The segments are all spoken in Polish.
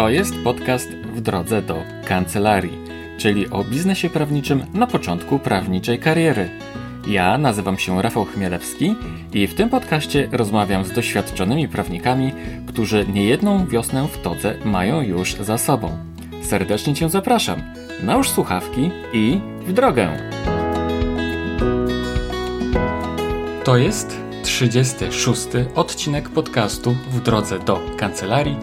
To jest podcast w drodze do kancelarii, czyli o biznesie prawniczym na początku prawniczej kariery. Ja nazywam się Rafał Chmielewski i w tym podcaście rozmawiam z doświadczonymi prawnikami, którzy niejedną wiosnę w todze mają już za sobą. Serdecznie Cię zapraszam. Nałóż słuchawki i w drogę. To jest 36. odcinek podcastu w drodze do kancelarii.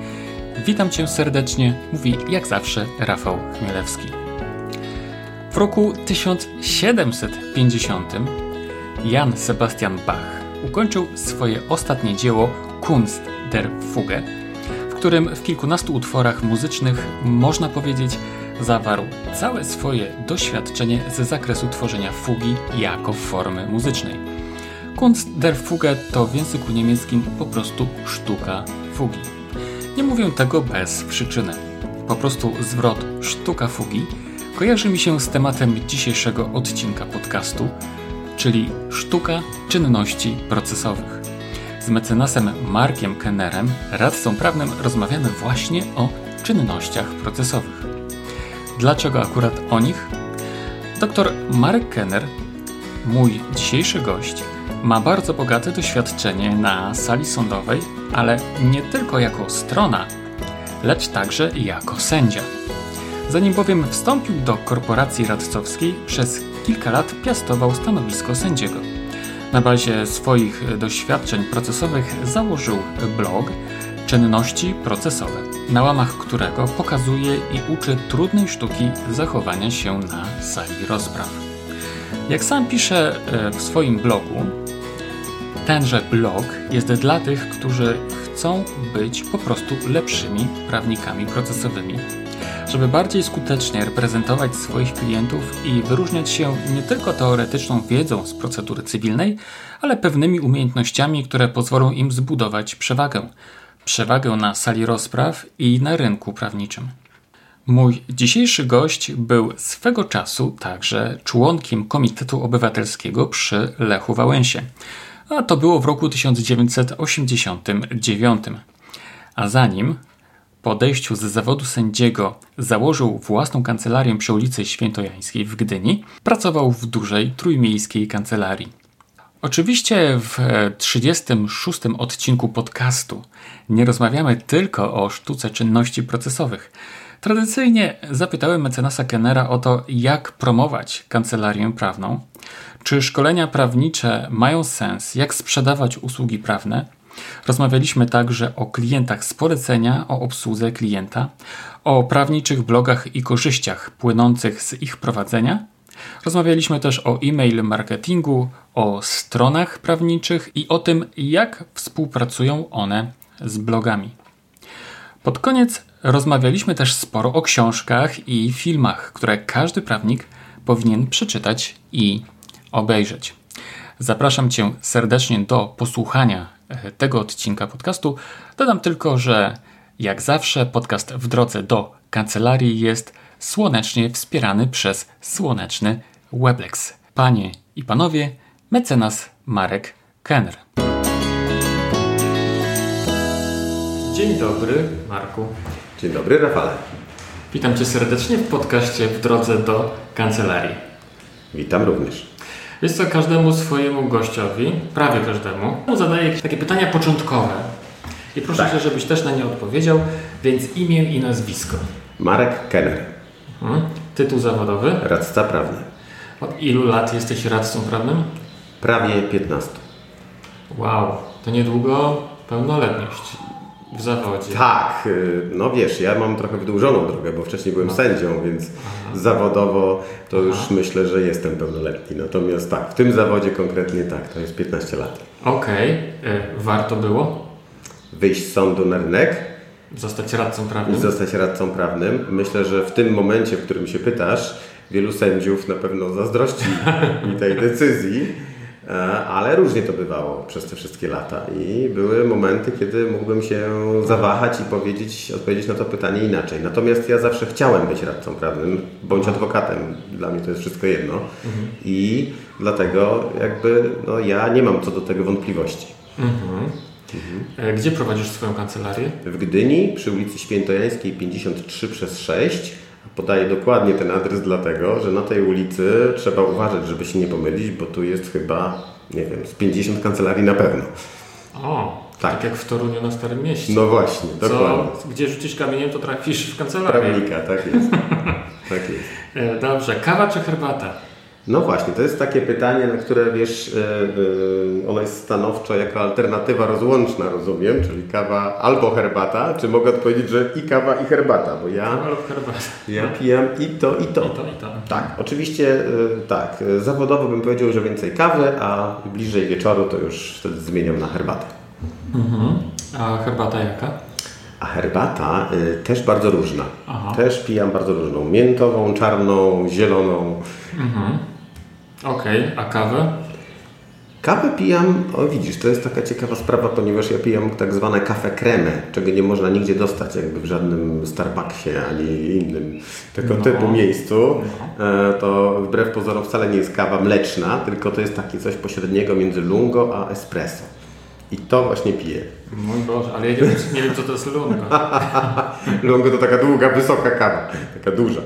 Witam Cię serdecznie, mówi jak zawsze Rafał Chmielewski. W roku 1750 Jan Sebastian Bach ukończył swoje ostatnie dzieło Kunst der Fuge, w którym w kilkunastu utworach muzycznych można powiedzieć zawarł całe swoje doświadczenie ze zakresu tworzenia fugi jako formy muzycznej. Kunst der Fuge to w języku niemieckim po prostu sztuka fugi. Nie mówię tego bez przyczyny. Po prostu zwrot sztuka fugi kojarzy mi się z tematem dzisiejszego odcinka podcastu, czyli sztuka czynności procesowych. Z mecenasem Markiem Kennerem, radcą prawnym, rozmawiamy właśnie o czynnościach procesowych. Dlaczego akurat o nich? Dr Mark Kenner, mój dzisiejszy gość, ma bardzo bogate doświadczenie na sali sądowej, ale nie tylko jako strona, lecz także jako sędzia. Zanim bowiem wstąpił do korporacji radcowskiej, przez kilka lat piastował stanowisko sędziego. Na bazie swoich doświadczeń procesowych założył blog Czynności procesowe, na łamach którego pokazuje i uczy trudnej sztuki zachowania się na sali rozpraw. Jak sam pisze e, w swoim blogu, tenże blog jest dla tych, którzy chcą być po prostu lepszymi prawnikami procesowymi, żeby bardziej skutecznie reprezentować swoich klientów i wyróżniać się nie tylko teoretyczną wiedzą z procedury cywilnej, ale pewnymi umiejętnościami, które pozwolą im zbudować przewagę. Przewagę na sali rozpraw i na rynku prawniczym. Mój dzisiejszy gość był swego czasu także członkiem Komitetu Obywatelskiego przy Lechu Wałęsie a to było w roku 1989. A zanim po odejściu z zawodu sędziego założył własną kancelarię przy ulicy Świętojańskiej w Gdyni, pracował w dużej trójmiejskiej kancelarii. Oczywiście w 36 odcinku podcastu nie rozmawiamy tylko o sztuce czynności procesowych. Tradycyjnie zapytałem mecenasa Kennera o to, jak promować kancelarię prawną, czy szkolenia prawnicze mają sens, jak sprzedawać usługi prawne. Rozmawialiśmy także o klientach z polecenia, o obsłudze klienta, o prawniczych blogach i korzyściach płynących z ich prowadzenia. Rozmawialiśmy też o e-mail marketingu, o stronach prawniczych i o tym, jak współpracują one z blogami. Pod koniec rozmawialiśmy też sporo o książkach i filmach, które każdy prawnik powinien przeczytać i obejrzeć. Zapraszam Cię serdecznie do posłuchania e, tego odcinka podcastu. Dodam tylko, że jak zawsze podcast w drodze do kancelarii jest słonecznie wspierany przez słoneczny Weblex. Panie i panowie, mecenas Marek Kenner. Dzień dobry, Marku. Dzień dobry, Rafale. Witam Cię serdecznie w podcaście w drodze do kancelarii. Witam również. Wiesz co, każdemu swojemu gościowi, prawie każdemu, zadaję takie pytania początkowe. I proszę tak. Cię, żebyś też na nie odpowiedział, więc imię i nazwisko. Marek Kenner. Hmm. Tytuł zawodowy? Radca prawny. Od ilu lat jesteś radcą prawnym? Prawie 15. Wow, to niedługo pełnoletność w zawodzie. Tak, y, no wiesz, ja mam trochę wydłużoną drogę, bo wcześniej byłem no. sędzią, więc Aha. zawodowo to Aha. już myślę, że jestem pełnoletni. Natomiast tak, w tym zawodzie konkretnie tak, to jest 15 lat. Okej, okay. Warto było? Wyjść z sądu na rynek. Zostać radcą prawnym? Zostać radcą prawnym. Myślę, że w tym momencie, w którym się pytasz, wielu sędziów na pewno zazdrości mi tej decyzji ale różnie to bywało przez te wszystkie lata i były momenty, kiedy mógłbym się zawahać i powiedzieć, odpowiedzieć na to pytanie inaczej. Natomiast ja zawsze chciałem być radcą prawnym bądź adwokatem. Dla mnie to jest wszystko jedno mhm. i dlatego jakby no, ja nie mam co do tego wątpliwości. Mhm. Mhm. Gdzie prowadzisz swoją kancelarię? W Gdyni przy ulicy Świętojańskiej 53 przez 6. Podaję dokładnie ten adres dlatego, że na tej ulicy trzeba uważać, żeby się nie pomylić, bo tu jest chyba, nie wiem, z 50 kancelarii na pewno. O, tak. tak jak w Toruniu na Starym Mieście. No właśnie, dokładnie. Co, gdzie rzucisz kamieniem, to trafisz w kancelarię. Prawnika, tak jest. tak jest. E, dobrze, kawa czy herbata? No właśnie, to jest takie pytanie, na które wiesz, yy, ono jest stanowczo jako alternatywa rozłączna, rozumiem, czyli kawa albo herbata, czy mogę odpowiedzieć, że i kawa i herbata, bo ja, herbata. ja pijam i to, i to. I to, i to. Tak, oczywiście yy, tak, zawodowo bym powiedział, że więcej kawy, a bliżej wieczoru to już wtedy zmieniam na herbatę. Mhm. A herbata jaka? A herbata y, też bardzo różna. Aha. Też pijam bardzo różną. Miętową, czarną, zieloną. Mhm. Okej, okay. a kawę? Kawę pijam, o widzisz, to jest taka ciekawa sprawa, ponieważ ja pijam tak zwane kawę kremę, czego nie można nigdzie dostać jakby w żadnym Starbucksie ani innym tego no. typu miejscu. No. E, to wbrew pozorom wcale nie jest kawa mleczna, tylko to jest takie coś pośredniego między lungo a espresso. I to właśnie piję. Mój Boże, ale ja nie wiem, nie wiem co to jest lungo. lungo to taka długa, wysoka kawa, taka duża.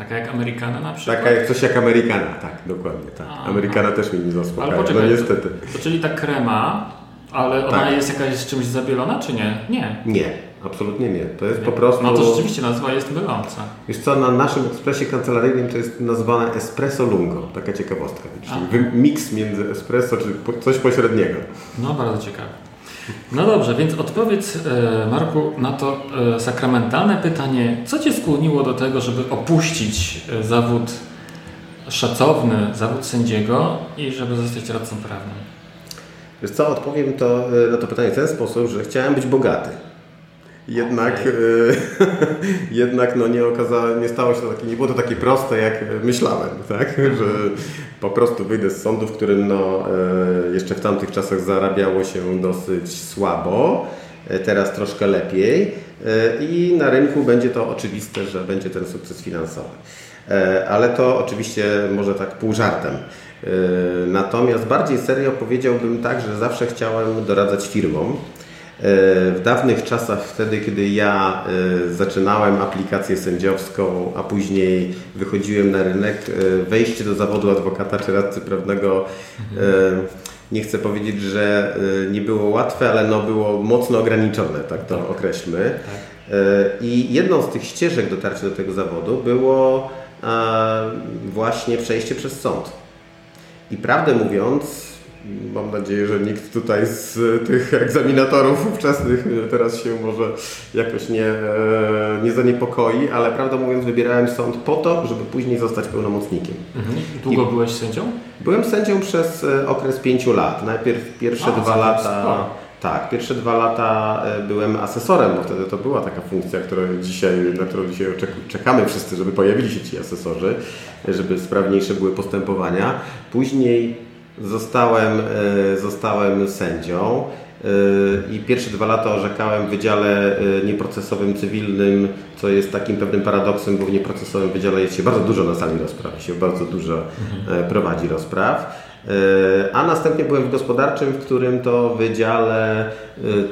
Taka jak Amerykana na przykład? Taka jak coś jak Amerykana, tak, dokładnie. Tak. Aha. Amerykana też mi nie zaspokaja, ale poczekaj, no niestety. To, to, czyli ta krema, ale ona tak. jest jakaś z czymś zabielona, czy nie? Nie. Nie, absolutnie nie. To jest nie. po prostu... No to rzeczywiście nazwa jest myląca. Wiesz co, na naszym ekspresie kancelaryjnym to jest nazwane espresso lungo, taka ciekawostka. Czyli miks między espresso, czy coś pośredniego. No, bardzo ciekawe. No dobrze, więc odpowiedz e, Marku na to e, sakramentalne pytanie, co Cię skłoniło do tego, żeby opuścić e, zawód szacowny, zawód sędziego i żeby zostać radcą prawnym? Wiesz co, odpowiem to, na to pytanie w ten sposób, że chciałem być bogaty. Jednak, okay. jednak no nie, okazało, nie stało się to takie, nie było to takie proste, jak myślałem, tak? że po prostu wyjdę z sądu, w którym no, e, jeszcze w tamtych czasach zarabiało się dosyć słabo, e, teraz troszkę lepiej e, i na rynku będzie to oczywiste, że będzie ten sukces finansowy. Ale to oczywiście może tak pół żartem. Natomiast bardziej serio powiedziałbym tak, że zawsze chciałem doradzać firmom, w dawnych czasach, wtedy kiedy ja e, zaczynałem aplikację sędziowską, a później wychodziłem na rynek, e, wejście do zawodu adwokata czy radcy prawnego e, nie chcę powiedzieć, że nie było łatwe, ale no było mocno ograniczone, tak to tak. określmy. Tak. I jedną z tych ścieżek dotarcia do tego zawodu było właśnie przejście przez sąd. I prawdę mówiąc, Mam nadzieję, że nikt tutaj z tych egzaminatorów ówczesnych teraz się może jakoś nie, e, nie zaniepokoi, ale prawdę mówiąc wybierałem sąd po to, żeby później zostać pełnomocnikiem. Mhm. Długo I byłeś sędzią? Byłem sędzią przez e, okres pięciu lat. Najpierw pierwsze A, dwa lata... Tak, pierwsze dwa lata e, byłem asesorem, bo wtedy to była taka funkcja, która dzisiaj, na którą dzisiaj czekamy wszyscy, żeby pojawili się ci asesorzy, żeby sprawniejsze były postępowania. Później Zostałem, e, zostałem sędzią e, i pierwsze dwa lata orzekałem w Wydziale e, Nieprocesowym Cywilnym, co jest takim pewnym paradoksem, bo w Nieprocesowym Wydziale jest się bardzo dużo na sali rozpraw, się bardzo dużo prowadzi rozpraw. A następnie byłem w gospodarczym, w którym to wydziale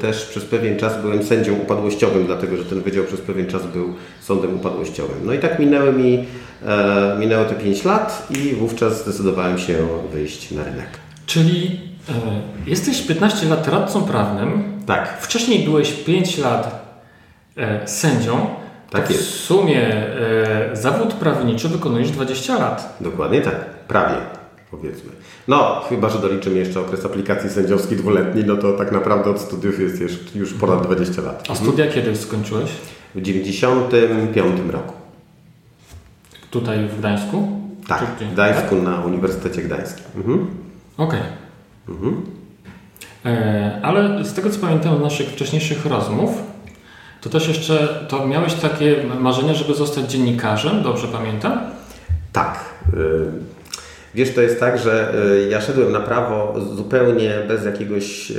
też przez pewien czas byłem sędzią upadłościowym, dlatego że ten wydział przez pewien czas był sądem upadłościowym. No i tak minęły mi E, minęło te 5 lat i wówczas zdecydowałem się wyjść na rynek. Czyli e, jesteś 15 lat radcą prawnym. Tak. Wcześniej byłeś 5 lat e, sędzią. Tak w jest. W sumie e, zawód prawniczy wykonujesz 20 lat. Dokładnie tak. Prawie powiedzmy. No, chyba, że doliczymy jeszcze okres aplikacji sędziowskiej dwuletni, no to tak naprawdę od studiów jest już ponad 20 lat. A studia mhm. kiedy skończyłeś? W 95 roku. Tutaj w Gdańsku? Tak, w Gdańsku tak? na Uniwersytecie Gdańskim. Mhm. Okej. Okay. Mhm. E, ale z tego co pamiętam z naszych wcześniejszych rozmów, to też jeszcze to miałeś takie marzenie, żeby zostać dziennikarzem, dobrze pamiętam? Tak. Y Wiesz, to jest tak, że y, ja szedłem na prawo zupełnie bez jakiegoś y,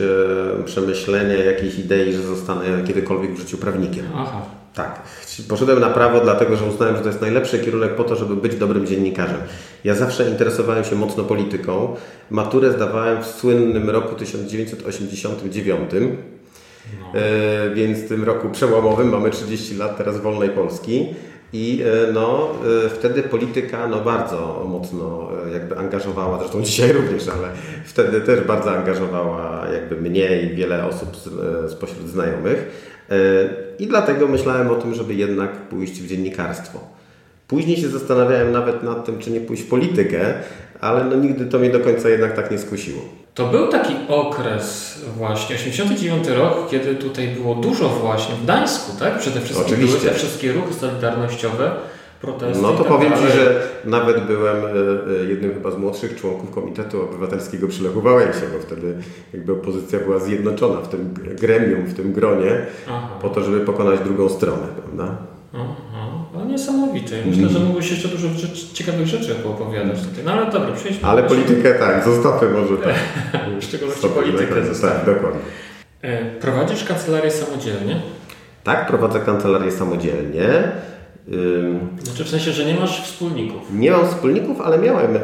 przemyślenia, jakiejś idei, że zostanę kiedykolwiek w życiu prawnikiem. Aha. Tak, poszedłem na prawo dlatego, że uznałem, że to jest najlepszy kierunek po to, żeby być dobrym dziennikarzem. Ja zawsze interesowałem się mocno polityką. Maturę zdawałem w słynnym roku 1989. No. E, więc w tym roku przełomowym mamy 30 lat teraz wolnej Polski. I e, no, e, wtedy polityka no, bardzo mocno e, jakby angażowała, zresztą dzisiaj również, ale wtedy też bardzo angażowała jakby mnie i wiele osób spośród znajomych. I dlatego myślałem o tym, żeby jednak pójść w dziennikarstwo. Później się zastanawiałem nawet nad tym, czy nie pójść w politykę, ale no nigdy to mnie do końca jednak tak nie skusiło. To był taki okres właśnie, 89 rok, kiedy tutaj było dużo właśnie w Gdańsku, tak? Przede wszystkim Oczywiście. były te wszystkie ruchy solidarnościowe, protesty. No to tak powiem Ci, że nawet byłem e, e, jednym chyba z młodszych członków Komitetu Obywatelskiego przy Lechu Wałęsie, bo wtedy jakby opozycja była zjednoczona w tym gremium, w tym gronie, Aha. po to, żeby pokonać drugą stronę, prawda? Aha. No niesamowite. Myślę, że mógłbyś jeszcze dużo ciekawych rzeczy opowiadać. No ale dobra, przejdźmy. Ale politykę tak, zostawmy może tak. w szczególności politykę zostawmy. Tak, dokładnie. E, prowadzisz kancelarię samodzielnie? Tak, prowadzę kancelarię samodzielnie. Znaczy w sensie, że nie masz wspólników? Nie mam wspólników, ale miałem e,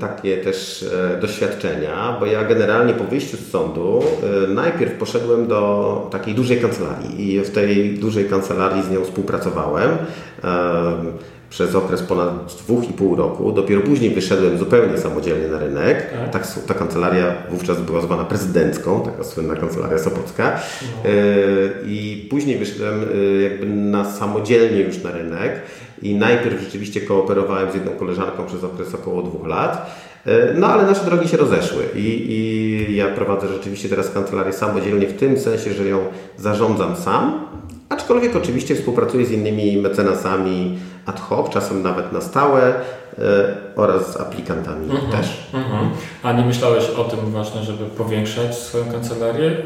takie też e, doświadczenia, bo ja generalnie po wyjściu z sądu e, najpierw poszedłem do takiej dużej kancelarii i w tej dużej kancelarii z nią współpracowałem przez okres ponad 2,5 roku. Dopiero później wyszedłem zupełnie samodzielnie na rynek. Tak. Ta, ta kancelaria wówczas była zwana prezydencką, taka słynna kancelaria Sopocka. No. I później wyszedłem e, jakby na samodzielnie już na rynek. I najpierw rzeczywiście kooperowałem z jedną koleżanką przez okres około dwóch lat. E, no ale nasze drogi się rozeszły i, i ja prowadzę rzeczywiście teraz kancelarię samodzielnie w tym sensie, że ją zarządzam sam, aczkolwiek oczywiście współpracuję z innymi mecenasami, ad hoc, czasem nawet na stałe e, oraz z aplikantami mhm, też. Mhm. A nie myślałeś o tym właśnie, żeby powiększać swoją kancelarię?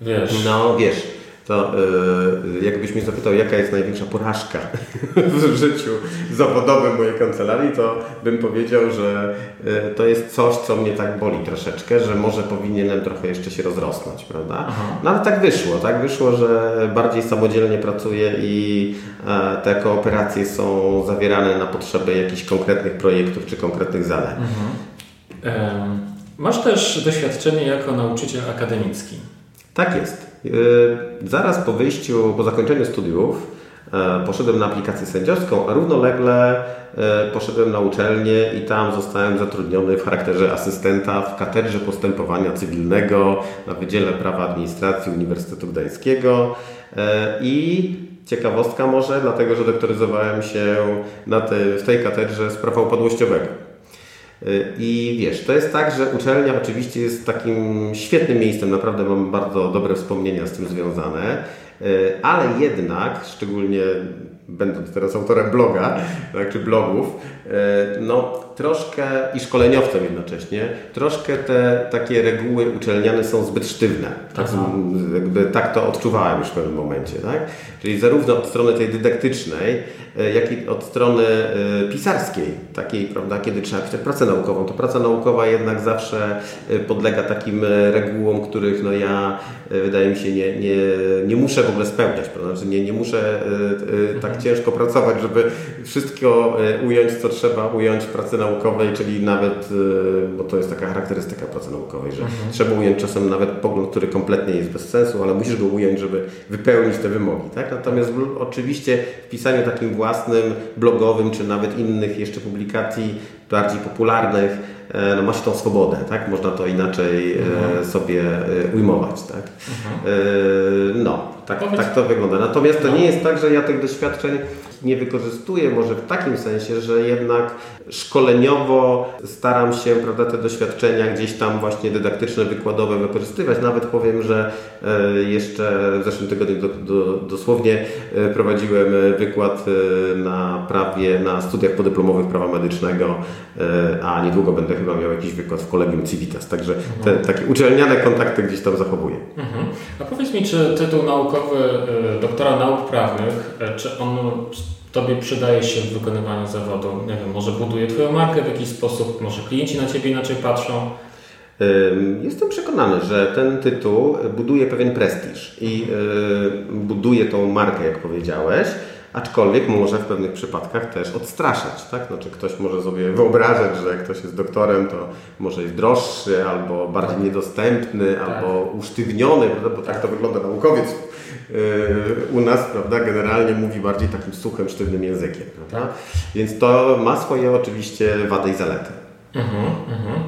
Wiesz. No wiesz, to yy, jakbyś mnie zapytał, jaka jest największa porażka w życiu zawodowym mojej kancelarii, to bym powiedział, że yy, to jest coś, co mnie tak boli troszeczkę, że może powinienem trochę jeszcze się rozrosnąć, prawda? Aha. No ale tak wyszło, tak wyszło, że bardziej samodzielnie pracuję i e, te kooperacje są zawierane na potrzeby jakichś konkretnych projektów czy konkretnych zadań. Mhm. Masz też doświadczenie jako nauczyciel akademicki. Tak jest. E, zaraz po wyjściu, po zakończeniu studiów, e, poszedłem na aplikację sędziowską, a równolegle e, poszedłem na uczelnię i tam zostałem zatrudniony w charakterze asystenta w katedrze postępowania cywilnego na Wydziale Prawa Administracji Uniwersytetu Gdańskiego i ciekawostka może, dlatego że doktoryzowałem się na te, w tej katedrze z prawa upadłościowego. I wiesz, to jest tak, że uczelnia oczywiście jest takim świetnym miejscem, naprawdę mam bardzo dobre wspomnienia z tym związane, ale jednak, szczególnie będąc teraz autorem bloga, tak, czy blogów, no troszkę i szkoleniowcem jednocześnie, troszkę te takie reguły uczelniane są zbyt sztywne. Tak, jakby, tak to odczuwałem już w pewnym momencie. Tak? Czyli zarówno od strony tej dydaktycznej, e, jak i od strony e, pisarskiej, takiej, prawda, kiedy trzeba pisać pracę naukową, to praca naukowa jednak zawsze e, podlega takim regułom, których no ja, wydaje mi się, nie, nie, nie muszę w ogóle spełniać. Prawda? Znaczy nie, nie muszę tak mhm. Ciężko pracować, żeby wszystko ująć, co trzeba ująć w pracy naukowej, czyli nawet, bo to jest taka charakterystyka pracy naukowej, że mhm. trzeba ująć czasem nawet pogląd, który kompletnie jest bez sensu, ale musisz go ująć, żeby wypełnić te wymogi. Tak? Natomiast oczywiście w pisaniu takim własnym, blogowym, czy nawet innych jeszcze publikacji bardziej popularnych, e, no ma się tą swobodę, tak? Można to inaczej e, mhm. sobie e, ujmować, tak? Mhm. No, tak, tak to wygląda. Natomiast to no. nie jest tak, że ja tych doświadczeń nie wykorzystuję może w takim sensie, że jednak szkoleniowo staram się prawda, te doświadczenia gdzieś tam właśnie dydaktyczne, wykładowe wykorzystywać. Nawet powiem, że jeszcze w zeszłym tygodniu do, do, dosłownie prowadziłem wykład na prawie, na studiach podyplomowych prawa medycznego, a niedługo będę chyba miał jakiś wykład w Kolegium Civitas. Także te takie uczelniane kontakty gdzieś tam zachowuję. Mhm. A powiedz mi, czy tytuł naukowy doktora nauk prawnych, czy on Tobie przydaje się w wykonywaniu zawodu? Nie wiem, może buduje Twoją markę w jakiś sposób, może klienci na Ciebie inaczej patrzą? Jestem przekonany, że ten tytuł buduje pewien prestiż i buduje tą markę, jak powiedziałeś, aczkolwiek może w pewnych przypadkach też odstraszać. Tak? Znaczy ktoś może sobie wyobrażać, że jak ktoś jest doktorem, to może jest droższy, albo bardziej tak. niedostępny, tak. albo usztywniony, prawda? bo tak to wygląda naukowiec u nas, prawda, generalnie mówi bardziej takim suchym, sztywnym językiem, prawda? Tak. Więc to ma swoje oczywiście wady i zalety. Mhm, mhm.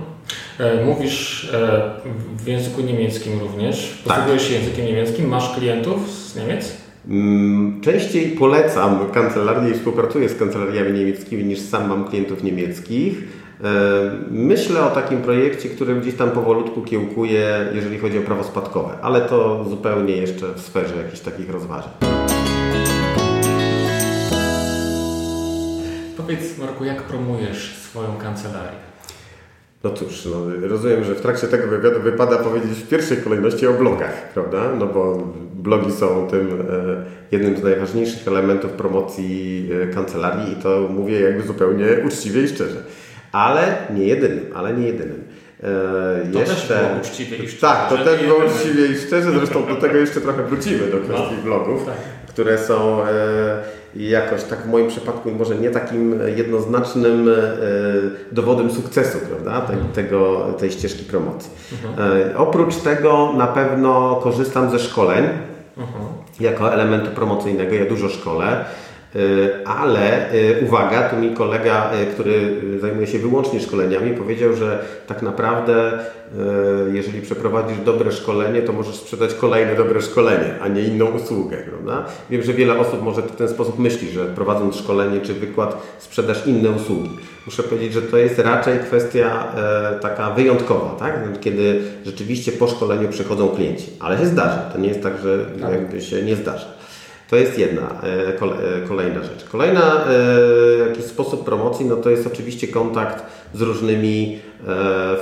E, mówisz e, w języku niemieckim również, posługujesz tak. się językiem niemieckim, masz klientów z Niemiec? Mm, częściej polecam kancelarię i współpracuję z kancelariami niemieckimi niż sam mam klientów niemieckich. E, myślę o takim projekcie, który gdzieś tam powolutku kiełkuje, jeżeli chodzi o prawo spadkowe, ale to zupełnie jeszcze w sferze jakichś takich rozważań. Powiedz Marku, jak promujesz swoją kancelarię? No cóż, no, rozumiem, że w trakcie tego wywiadu wypada powiedzieć w pierwszej kolejności o blogach, prawda? No bo blogi są tym e, jednym z najważniejszych elementów promocji e, kancelarii i to mówię jakby zupełnie uczciwie i szczerze. Ale nie jedynym, ale nie jedynym. E, to jeszcze... też było uczciwie i szczerze. Tak, to też było uczciwie i szczerze, zresztą do tego jeszcze trochę wrócimy, do kwestii no, blogów, tak. które są jakoś tak w moim przypadku może nie takim jednoznacznym dowodem sukcesu prawda, tego, tej ścieżki promocji. Mhm. Oprócz tego na pewno korzystam ze szkoleń, mhm. jako elementu promocyjnego. Ja dużo szkole. Y, ale y, uwaga, tu mi kolega, y, który zajmuje się wyłącznie szkoleniami, powiedział, że tak naprawdę, jeżeli przeprowadzisz dobre szkolenie, to możesz sprzedać kolejne dobre szkolenie, a nie inną usługę. Prawda? Wiem, że wiele osób może w ten sposób myśli, że prowadząc szkolenie czy wykład sprzedasz inne usługi. Muszę powiedzieć, że to jest raczej kwestia taka wyjątkowa, tak? kiedy rzeczywiście po szkoleniu przychodzą klienci, ale się zdarza. To nie jest tak, że tak. jakby się nie zdarza. To jest jedna, e, e, kolejna rzecz. Kolejna e, jakiś sposób promocji, no to jest oczywiście kontakt z różnymi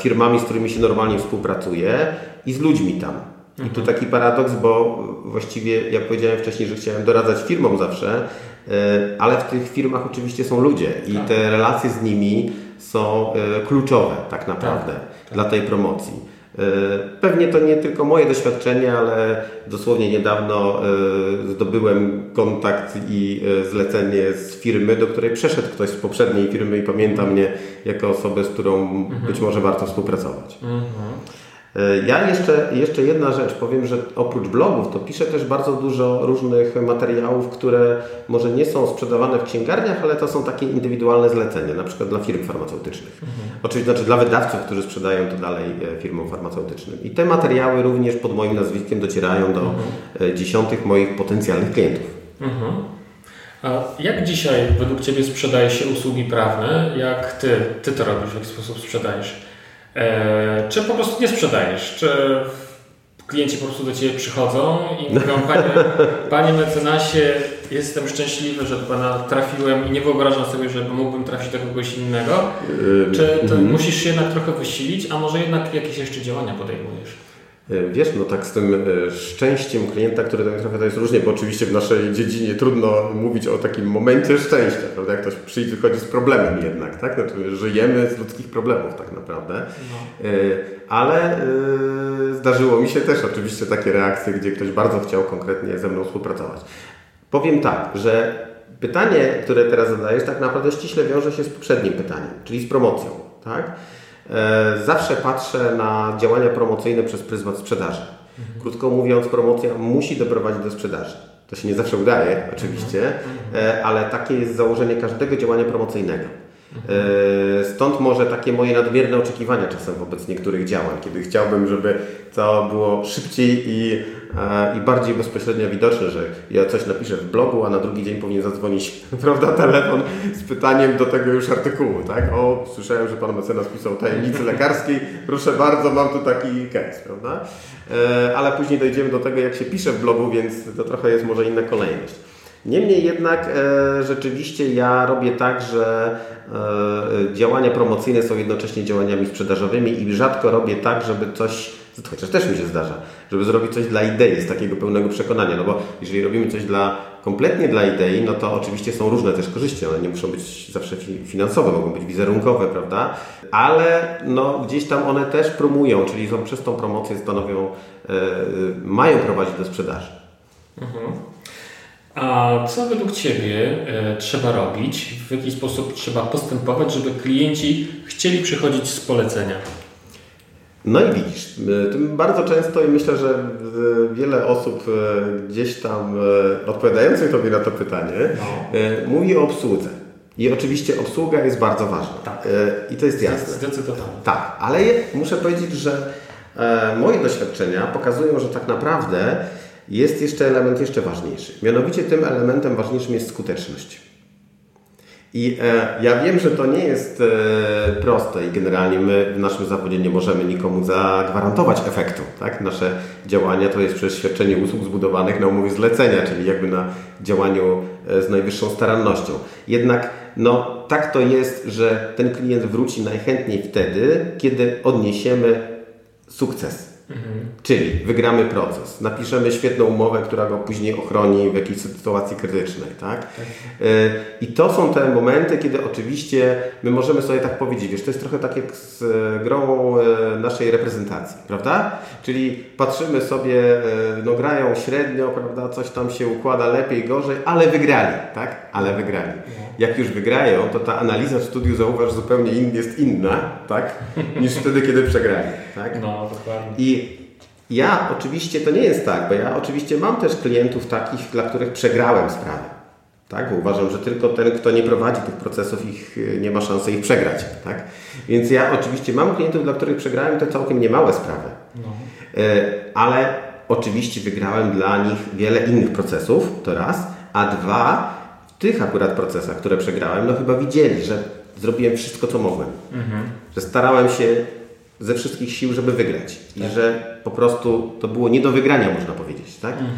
firmami, z którymi się normalnie współpracuje i z ludźmi tam. I tu mhm. taki paradoks, bo właściwie, jak powiedziałem wcześniej, że chciałem doradzać firmom zawsze, ale w tych firmach oczywiście są ludzie i tak. te relacje z nimi są kluczowe tak naprawdę tak, tak. dla tej promocji. E, pewnie to nie tylko moje doświadczenie, ale dosłownie niedawno e, zdobyłem kontakt i e, zlecenie z firmy, do której przeszedł ktoś z poprzedniej firmy i pamięta mnie jako osobę, z którą mhm. być może warto współpracować. Mhm. E, ja jeszcze, jeszcze jedna rzecz powiem, że oprócz blogów to piszę też bardzo dużo różnych materiałów, które może nie są sprzedawane w księgarniach, ale to są takie indywidualne zlecenia, na przykład dla firm farmaceutycznych. Mhm. Oczywiście znaczy dla wydawców, którzy sprzedają to dalej e, firmom farmaceutycznym. I te materiały również pod moim nazwiskiem docierają do mhm. E, dziesiątych moich potencjalnych klientów. Mhm. A jak dzisiaj według Ciebie sprzedaje się usługi prawne? Jak Ty, ty to robisz? W jaki sposób sprzedajesz? E, czy po prostu nie sprzedajesz? Czy klienci po prostu do Ciebie przychodzą i mówią, panie, panie mecenasie, jestem szczęśliwy, że do Pana trafiłem i nie wyobrażam sobie, że mógłbym trafić do kogoś innego? Czy to mm -hmm. musisz się jednak trochę wysilić, a może jednak jakieś jeszcze działania podejmujesz? E, wiesz, no tak z tym e, szczęściem klienta, który tak to jest różnie, bo oczywiście w naszej dziedzinie trudno mówić o takim momencie szczęścia, prawda? Jak ktoś przyjdzie, chodzi z problemem jednak, tak? Znaczy, żyjemy z ludzkich problemów tak naprawdę. No. E, ale zdarzyło mi się też oczywiście takie reakcje, gdzie ktoś bardzo chciał konkretnie ze mną współpracować. Powiem tak, że pytanie, które teraz zadajesz, tak naprawdę ściśle wiąże się z poprzednim pytaniem, czyli z promocją, tak? E, zawsze patrzę na działania promocyjne przez pryzmat sprzedaży. Mhm. Krótko mówiąc, promocja musi doprowadzić do sprzedaży. To się nie zawsze udaje, oczywiście, mhm. e, ale takie jest założenie każdego działania promocyjnego. E, stąd może takie moje nadmierne oczekiwania czasem wobec niektórych działań, kiedy chciałbym, żeby to było szybciej i, i bardziej bezpośrednio widoczne, że ja coś napiszę w blogu, a na drugi dzień powinien zadzwonić prawda, telefon z pytaniem do tego już artykułu. Tak? O, słyszałem, że pan mecenas pisał tajemnicy lekarskiej, proszę bardzo, mam tu taki case. Prawda? E, ale później dojdziemy do tego, jak się pisze w blogu, więc to trochę jest może inna kolejność. Niemniej jednak e, rzeczywiście ja robię tak, że e, działania promocyjne są jednocześnie działaniami sprzedażowymi i rzadko robię tak, żeby coś, chociaż też mi się zdarza, żeby zrobić coś dla idei, z takiego pełnego przekonania, no bo jeżeli robimy coś dla kompletnie dla idei, no to oczywiście są różne też korzyści. One nie muszą być zawsze finansowe, mogą być wizerunkowe, prawda? Ale no, gdzieś tam one też promują, czyli są, przez tą promocję stanowią, e, mają prowadzić do sprzedaży. Mhm. A co według Ciebie e, trzeba robić? W jaki sposób trzeba postępować, żeby klienci chcieli przychodzić z polecenia? No i widzisz, e, bardzo często i myślę, że e, wiele osób e, gdzieś tam odpowiadających Tobie na to pytanie no. mówi o obsłudze. I oczywiście obsługa jest bardzo ważna. Tak. I to jest jasne. Zdecydowanie. Tak, ale muszę powiedzieć, że moje doświadczenia pokazują, że tak naprawdę jest jeszcze element jeszcze ważniejszy. Mianowicie tym elementem ważniejszym jest skuteczność. I e, ja wiem, że to nie jest e, proste i generalnie my w naszym zawodzie nie możemy nikomu zagwarantować efektu. Tak? Nasze działania to jest przez świadczenie usług zbudowanych na umowie zlecenia, czyli jakby na działaniu e, z najwyższą starannością. Jednak no, tak to jest, że ten klient wróci najchętniej wtedy, kiedy odniesiemy sukces. Mhm. Czyli wygramy proces, napiszemy świetną umowę, która go później ochroni w jakiejś sytuacji krytycznej. Tak? tak? E, I to są te momenty, kiedy oczywiście my możemy sobie tak powiedzieć, wiesz, to jest trochę tak jak z e, grą e, naszej reprezentacji, prawda? Czyli patrzymy sobie, no grają średnio, prawda, coś tam się układa lepiej, gorzej, ale wygrali, tak? Ale wygrali. Jak już wygrają, to ta analiza w studiu, zauważ, zupełnie in, jest inna, tak? Niż wtedy, kiedy przegrali, tak? No, dokładnie. I ja oczywiście to nie jest tak, bo ja oczywiście mam też klientów takich, dla których przegrałem sprawę. Tak? Bo uważam, że tylko ten, kto nie prowadzi tych procesów, ich, nie ma szansy ich przegrać. Tak? Więc ja oczywiście mam klientów, dla których przegrałem te całkiem niemałe sprawy. No. E, ale oczywiście wygrałem dla nich wiele innych procesów, to raz, a dwa, tych akurat procesach, które przegrałem, no chyba widzieli, że zrobiłem wszystko, co mogłem. Mhm. Że starałem się ze wszystkich sił, żeby wygrać. Tak. I że po prostu to było nie do wygrania, można powiedzieć. Tak? Mhm.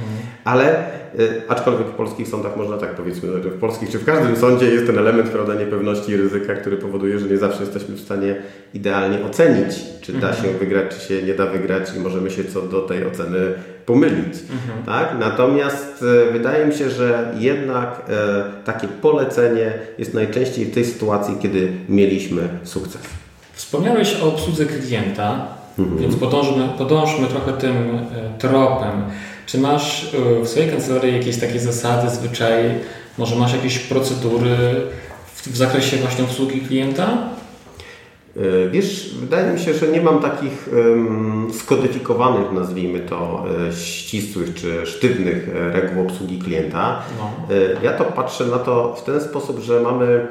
Ale y, aczkolwiek w polskich sądach można tak powiedzmy, że w polskich czy w każdym sądzie jest ten element prawda, niepewności i ryzyka, który powoduje, że nie zawsze jesteśmy w stanie idealnie ocenić, czy da mhm. się wygrać, czy się nie da wygrać i możemy się co do tej oceny pomylić. Mhm. Tak? Natomiast y, wydaje mi się, że jednak y, takie polecenie jest najczęściej w tej sytuacji, kiedy mieliśmy sukces. Wspomniałeś o obsłudze klienta, mhm. więc podążmy, podążmy trochę tym e, tropem. Czy masz e, w swojej kancelarii jakieś takie zasady, zwyczaje, może masz jakieś procedury w, w zakresie właśnie obsługi klienta? E, wiesz, wydaje mi się, że nie mam takich skodyfikowanych, nazwijmy to, ścisłych czy sztywnych reguł obsługi klienta. No. Ja to patrzę na to w ten sposób, że mamy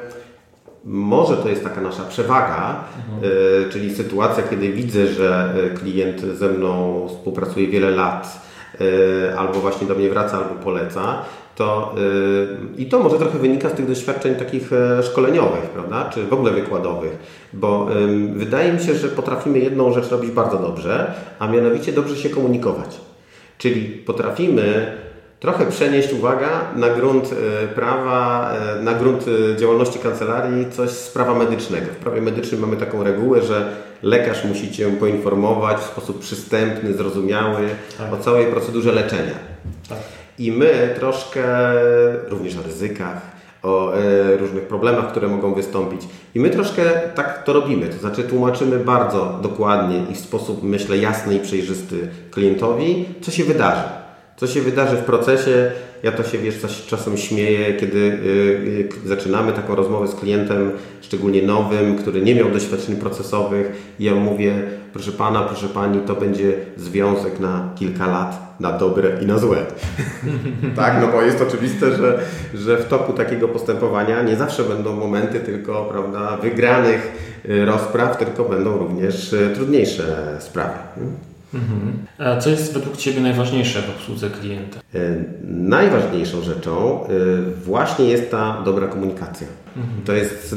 może to jest taka nasza przewaga, mhm. czyli sytuacja, kiedy widzę, że e, klient ze mną współpracuje wiele lat, e, albo właśnie do mnie wraca, albo poleca, to i to może trochę wynika z tych doświadczeń takich szkoleniowych, prawda, czy w ogóle wykładowych, bo wydaje mi się, że potrafimy jedną rzecz robić bardzo dobrze, a mianowicie dobrze się komunikować. Czyli potrafimy trochę przenieść, uwaga, na grunt e, prawa, e, na grunt e, działalności kancelarii coś z prawa medycznego. W prawie medycznym mamy taką regułę, że lekarz musi Cię poinformować w sposób przystępny, zrozumiały tak. o całej procedurze leczenia. Tak. I my troszkę również o ryzykach, o różnych problemach, które mogą wystąpić. I my troszkę tak to robimy, to znaczy tłumaczymy bardzo dokładnie i w sposób, myślę, jasny i przejrzysty klientowi, co się wydarzy co się wydarzy w procesie? Ja to się wiesz, coś czasem śmieję, kiedy y, y, zaczynamy taką rozmowę z klientem, szczególnie nowym, który nie miał doświadczeń procesowych. I ja mówię, proszę pana, proszę pani, to będzie związek na kilka lat, na dobre i na złe. tak, no bo jest oczywiste, że, że w toku takiego postępowania nie zawsze będą momenty tylko prawda, wygranych y, rozpraw, tylko będą również trudniejsze sprawy. Mhm. A co jest według Ciebie najważniejsze w obsłudze klienta? E, najważniejszą rzeczą e, właśnie jest ta dobra komunikacja. Mhm. To jest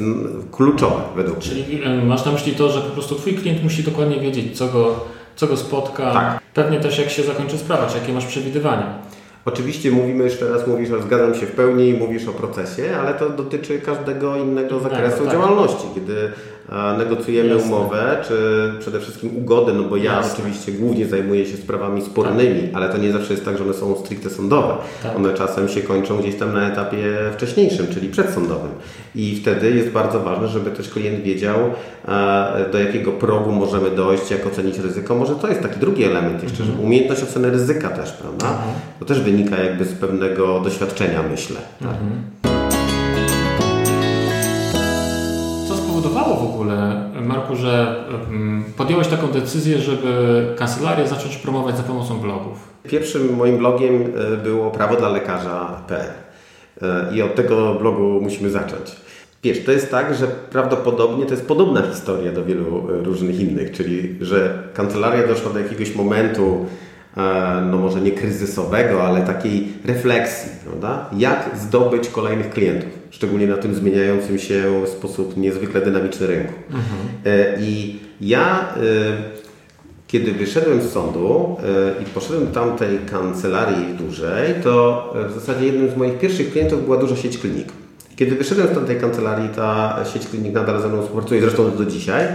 kluczowe według Czyli mnie. Czyli masz na myśli to, że po prostu Twój klient musi dokładnie wiedzieć, co go, co go spotka. Tak. Pewnie też jak się zakończy sprawa, czy jakie masz przewidywania. Oczywiście mówimy jeszcze raz, mówisz, że zgadzam się w pełni, mówisz o procesie, ale to dotyczy każdego innego zakresu tak. działalności. Kiedy negocjujemy umowę, czy przede wszystkim ugodę, no bo ja Jasne. oczywiście głównie zajmuję się sprawami spornymi, tak. ale to nie zawsze jest tak, że one są stricte sądowe. Tak. One czasem się kończą gdzieś tam na etapie wcześniejszym, czyli przedsądowym. I wtedy jest bardzo ważne, żeby też klient wiedział, do jakiego progu możemy dojść, jak ocenić ryzyko. Może to jest taki drugi element jeszcze, mhm. że umiejętność oceny ryzyka też, prawda? Mhm. To też wynika jakby z pewnego doświadczenia, myślę. Tak? Mhm. Spowodowało w ogóle, Marku, że podjąłeś taką decyzję, żeby kancelarię zacząć promować za pomocą blogów? Pierwszym moim blogiem e, było prawo dla lekarza.pl e, i od tego blogu musimy zacząć. Wiesz, to jest tak, że prawdopodobnie to jest podobna historia do wielu e, różnych innych, czyli że kancelaria doszła do jakiegoś momentu, no może nie kryzysowego, ale takiej refleksji, prawda? Jak zdobyć kolejnych klientów, szczególnie na tym zmieniającym się w sposób niezwykle dynamiczny rynku. Mhm. E, I ja, e, kiedy wyszedłem z sądu e, i poszedłem tamtej kancelarii dłużej, to w zasadzie jednym z moich pierwszych klientów była duża sieć klinik. Kiedy wyszedłem z tamtej kancelarii, ta sieć klinik nadal ze mną współpracuje, zresztą do dzisiaj.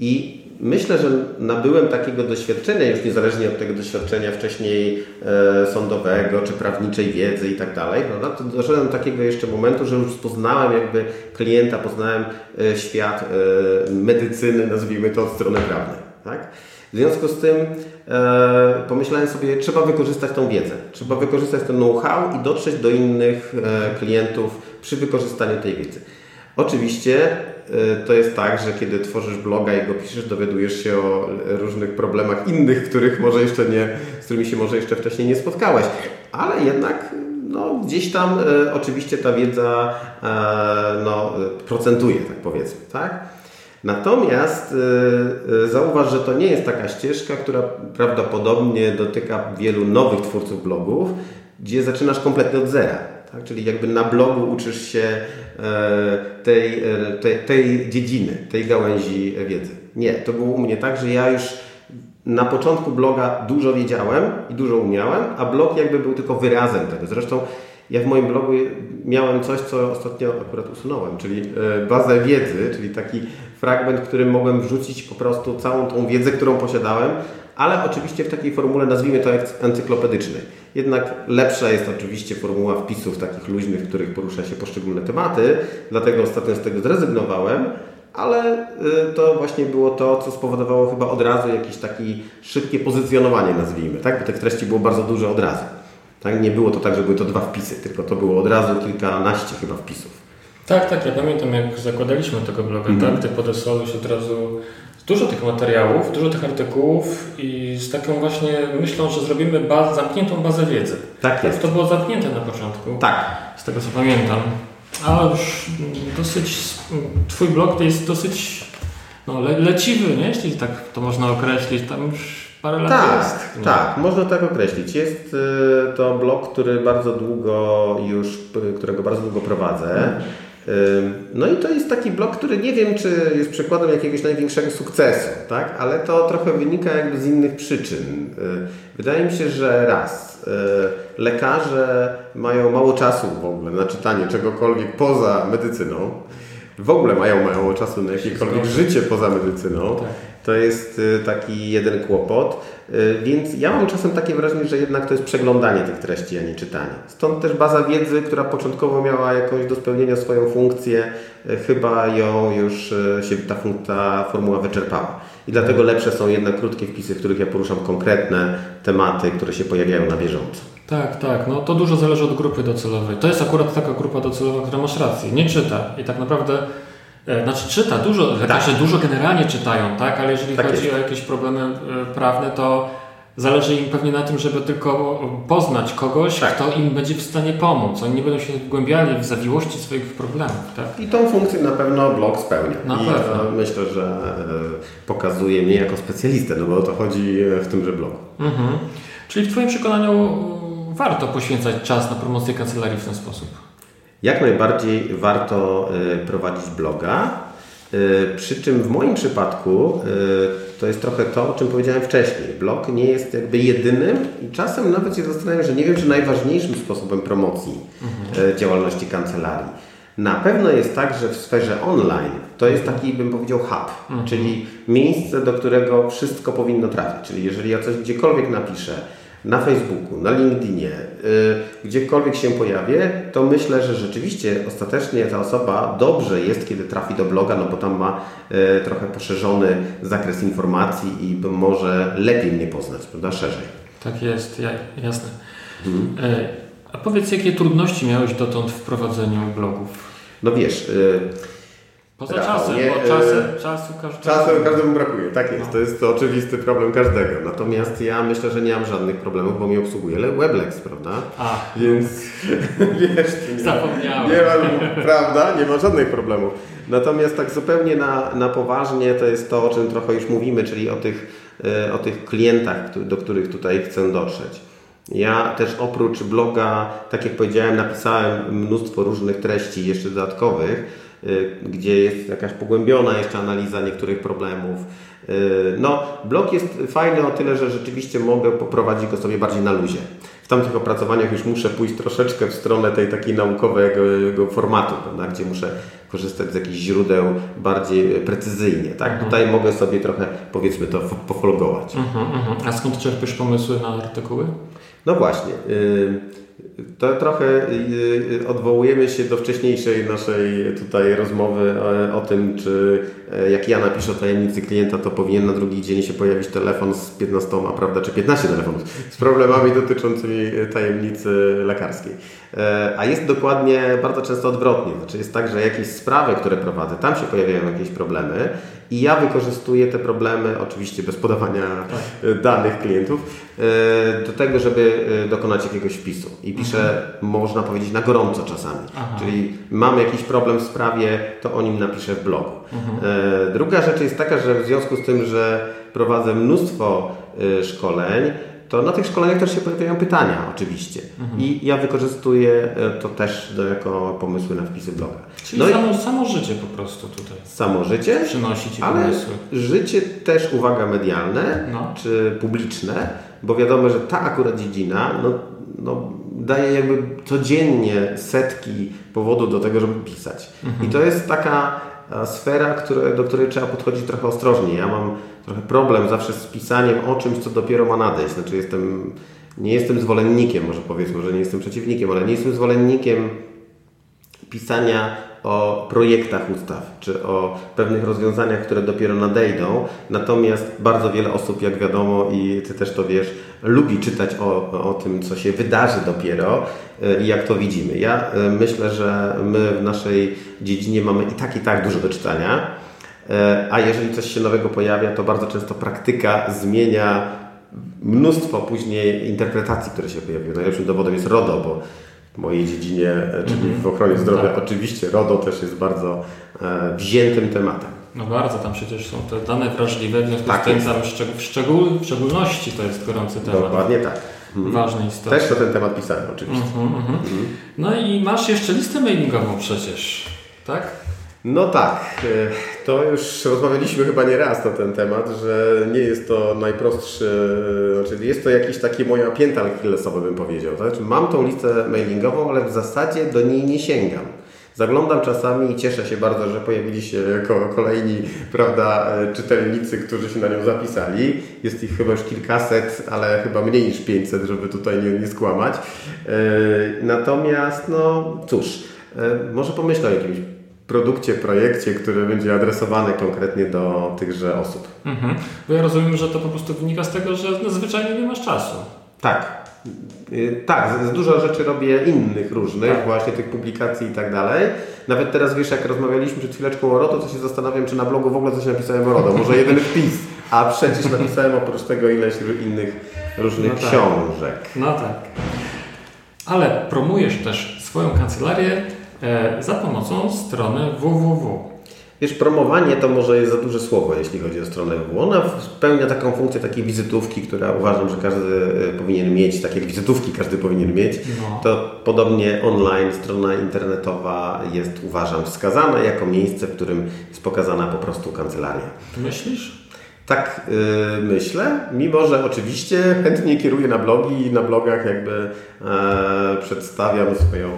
I myślę, że nabyłem takiego doświadczenia, już niezależnie od tego doświadczenia wcześniej e, sądowego czy prawniczej wiedzy i tak dalej, prawda, to doszedłem do takiego jeszcze momentu, że już poznałem jakby klienta, poznałem e, świat e, medycyny, nazwijmy to od strony prawnej. Tak? W związku z tym e, pomyślałem sobie, trzeba wykorzystać tą wiedzę, trzeba wykorzystać ten know-how i dotrzeć do innych e, klientów przy wykorzystaniu tej wiedzy. Oczywiście to jest tak, że kiedy tworzysz bloga i go piszesz, dowiadujesz się o różnych problemach innych, których może jeszcze nie, z którymi się może jeszcze wcześniej nie spotkałeś. Ale jednak no, gdzieś tam e, oczywiście ta wiedza e, no, procentuje, tak powiedzmy. Tak? Natomiast e, zauważ, że to nie jest taka ścieżka, która prawdopodobnie dotyka wielu nowych twórców blogów, gdzie zaczynasz kompletnie od zera. Tak? Czyli jakby na blogu uczysz się e, tej, e, tej, tej dziedziny, tej gałęzi wiedzy. Nie, to było u mnie tak, że ja już na początku bloga dużo wiedziałem i dużo umiałem, a blog jakby był tylko wyrazem tego. Zresztą ja w moim blogu miałem coś, co ostatnio akurat usunąłem, czyli e, bazę wiedzy, czyli taki fragment, którym mogłem wrzucić po prostu całą tą wiedzę, którą posiadałem, ale oczywiście w takiej formule nazwijmy to encyklopedycznej. Jednak lepsza jest oczywiście formuła wpisów takich luźnych, w których porusza się poszczególne tematy, dlatego ostatnio z tego zrezygnowałem, ale y, to właśnie było to, co spowodowało chyba od razu jakieś takie szybkie pozycjonowanie, nazwijmy, tak? bo tych treści było bardzo dużo od razu. Tak? Nie było to tak, że były to dwa wpisy, tylko to było od razu kilkanaście chyba wpisów. Tak, tak, ja pamiętam jak zakładaliśmy tego bloga, mm -hmm. tak? Ty podesłałeś od razu dużo tych materiałów, dużo tych artykułów i z taką właśnie myślą, że zrobimy baz, zamkniętą bazę wiedzy. Tak jest. To było zamknięte na początku. Tak. Z tego co pamiętam. A już dosyć, Twój blog to jest dosyć no, le, leciwy, nie? jeśli tak to można określić. Tam już parę lat tak, jest. Nie? Tak, można tak określić. Jest y, to blog, który bardzo długo już, którego bardzo długo prowadzę. Hmm. No i to jest taki blok, który nie wiem, czy jest przykładem jakiegoś największego sukcesu, tak? ale to trochę wynika jakby z innych przyczyn. Wydaje mi się, że raz, lekarze mają mało czasu w ogóle na czytanie czegokolwiek poza medycyną. W ogóle mają mało czasu na jakiekolwiek życie poza medycyną. To jest y, taki jeden kłopot. Y, więc ja mam czasem takie wrażenie, że jednak to jest przeglądanie tych treści, a nie czytanie. Stąd też baza wiedzy, która początkowo miała jakąś do spełnienia swoją funkcję, y, chyba ją już się ta, ta formuła wyczerpała. I dlatego lepsze są jednak krótkie wpisy, w których ja poruszam konkretne tematy, które się pojawiają na bieżąco. Tak, tak. No to dużo zależy od grupy docelowej. To jest akurat taka grupa docelowa, która masz rację. Nie czyta i tak naprawdę znaczy czyta, dużo, lekarze tak. dużo generalnie czytają, tak? Ale jeżeli tak chodzi jest. o jakieś problemy e, prawne, to zależy im pewnie na tym, żeby tylko poznać kogoś, tak. kto im będzie w stanie pomóc. Oni nie będą się wgłębiali w zawiłości swoich problemów. Tak? I tą funkcję na pewno blog spełnia. Na I pewno. myślę, że e, pokazuje mnie jako specjalistę, no bo o to chodzi w tymże blogu. Mhm. Czyli w Twoim przekonaniu warto poświęcać czas na promocję kancelarii w ten sposób? Jak najbardziej warto y, prowadzić bloga. Y, przy czym w moim przypadku y, to jest trochę to, o czym powiedziałem wcześniej. Blog nie jest jakby jedynym i czasem nawet się zastanawiam, że nie wiem, czy najważniejszym sposobem promocji mhm. działalności kancelarii. Na pewno jest tak, że w sferze online to jest taki, bym powiedział, hub, mhm. czyli miejsce, do którego wszystko powinno trafić. Czyli jeżeli ja coś gdziekolwiek napiszę, na Facebooku, na LinkedInie, yy, gdziekolwiek się pojawię, to myślę, że rzeczywiście ostatecznie ta osoba dobrze jest, kiedy trafi do bloga, no bo tam ma yy, trochę poszerzony zakres informacji i może lepiej mnie poznać, prawda, szerzej. Tak jest, ja, jasne. Mhm. Yy, a powiedz, jakie trudności miałeś dotąd w prowadzeniu blogów? No wiesz... Y, Poza czasem, nie, bo czasem, e, czasu każdemu... Czasu każdemu brakuje, tak jest. No. To jest to oczywisty problem każdego. Natomiast ja myślę, że nie mam żadnych problemów, bo mi obsługuje Weblex, prawda? A. Więc wiesz... Zapomniałem. Nie ma, prawda? Nie ma żadnych problemów. Natomiast tak zupełnie na, na poważnie to jest to, o czym trochę już mówimy, czyli o tych, e, o tych klientach, do których tutaj chcę dotrzeć. Ja też oprócz bloga, tak jak powiedziałem, napisałem mnóstwo różnych treści jeszcze dodatkowych, gdzie jest jakaś pogłębiona jeszcze analiza niektórych problemów. Y, no, blog jest fajny o tyle, że rzeczywiście mogę poprowadzić go sobie bardziej na luzie. W tamtych opracowaniach już muszę pójść troszeczkę w stronę tej takiej naukowego formatu, prawda, gdzie muszę korzystać z jakichś źródeł bardziej precyzyjnie. Tak? Mhm. Tutaj mogę sobie trochę, powiedzmy to, pofolgować. Mhm, mhm. A skąd czerpiesz pomysły na artykuły? No właśnie. Y, to trochę y, y, odwołujemy się do wcześniejszej naszej tutaj rozmowy o, o, tym, czy e, jak ja napiszę o tajemnicy klienta, to powinien na drugi dzień się pojawić telefon z 15, prawda, czy 15 telefonów z problemami dotyczącymi tajemnicy lekarskiej. E, a jest dokładnie bardzo często odwrotnie. Znaczy jest tak, że jakieś sprawy, które prowadzę, tam się pojawiają jakieś problemy i ja wykorzystuję te problemy, oczywiście bez podawania tak. danych klientów, e, do tego, żeby dokonać jakiegoś wpisu. I piszę, mhm. można powiedzieć, na gorąco czasami. Aha. Czyli mam jakiś problem w sprawie, to o nim napiszę w blogu. Mhm. Druga rzecz jest taka, że w związku z tym, że prowadzę mnóstwo szkoleń, to na tych szkoleniach też się pojawiają pytania oczywiście. Mhm. I ja wykorzystuję e, to też do, jako pomysły na wpisy bloga. Czyli no samo, i, samo życie po prostu tutaj. Samo życie. Przynosi Ci ale pomysły. życie też, uwaga, medialne no. czy publiczne, bo wiadomo, że ta akurat dziedzina no, no, daje jakby codziennie setki powodów do tego, żeby pisać. Mhm. I to jest taka sfera, które, do której trzeba podchodzić trochę ostrożnie. Ja mam trochę problem zawsze z pisaniem o czymś, co dopiero ma nadejść. Znaczy jestem, nie jestem zwolennikiem, może powiedzmy, że nie jestem przeciwnikiem, ale nie jestem zwolennikiem pisania o projektach ustaw, czy o pewnych rozwiązaniach, które dopiero nadejdą. Natomiast bardzo wiele osób, jak wiadomo i Ty też to wiesz, lubi czytać o, o tym, co się wydarzy dopiero e, i jak to widzimy. Ja e, myślę, że my w naszej dziedzinie mamy i tak, i tak dużo do czytania, e, a jeżeli coś się nowego pojawia, to bardzo często praktyka zmienia mnóstwo później interpretacji, które się pojawiły. Najlepszym dowodem jest RODO, bo mojej dziedzinie, e, czyli w ochronie zdrowia, tak. oczywiście RODO też jest bardzo e, wziętym tematem. No bardzo, tam przecież są te dane wrażliwe, w związku tak z tym tam w, szczegół, w szczególności to jest gorący temat. Dokładnie tak. Mhm. Ważny istotny. Też na ten temat pisałem oczywiście. Mhm, mhm. mhm. No i masz jeszcze listę mailingową przecież, tak? No tak, e, to już rozmawialiśmy chyba nie raz na ten temat, że nie jest to najprostszy, znaczy jest to jakieś takie moja pięta achillesowa bym powiedział. Tak? Znaczy mam tą listę mailingową, ale w zasadzie do niej nie sięgam. Zaglądam czasami i cieszę się bardzo, że pojawili się kolejni prawda, e, czytelnicy, którzy się na nią zapisali. Jest ich chyba już kilkaset, ale chyba mniej niż 500, żeby tutaj nie, nie skłamać. E, natomiast, no cóż, może pomyślę o jakimś produkcie, projekcie, który będzie adresowany konkretnie do tychże osób. Mhm. Bo ja rozumiem, że to po prostu wynika z tego, że zwyczajnie nie masz czasu. Tak. Y, tak, dużo rzeczy robię innych różnych, tak. właśnie tych publikacji i tak dalej. Nawet teraz wiesz, jak rozmawialiśmy przed chwileczką o RODO, to się zastanawiam, czy na blogu w ogóle coś napisałem o RODO. Może jeden wpis, a przecież napisałem oprócz tego ileś innych różnych no tak. książek. No tak. Ale promujesz też swoją kancelarię za pomocą strony www. Wiesz, promowanie to może jest za duże słowo, jeśli chodzi o stronę www. Ona spełnia taką funkcję takiej wizytówki, która uważam, że każdy e, powinien mieć, tak jak wizytówki każdy powinien mieć. No. To podobnie online, strona internetowa jest, uważam, wskazana jako miejsce, w którym jest pokazana po prostu kancelaria. Myślisz? Tak yy, myślę, mimo że oczywiście chętnie kieruję na blogi i na blogach jakby e, przedstawiam swoją,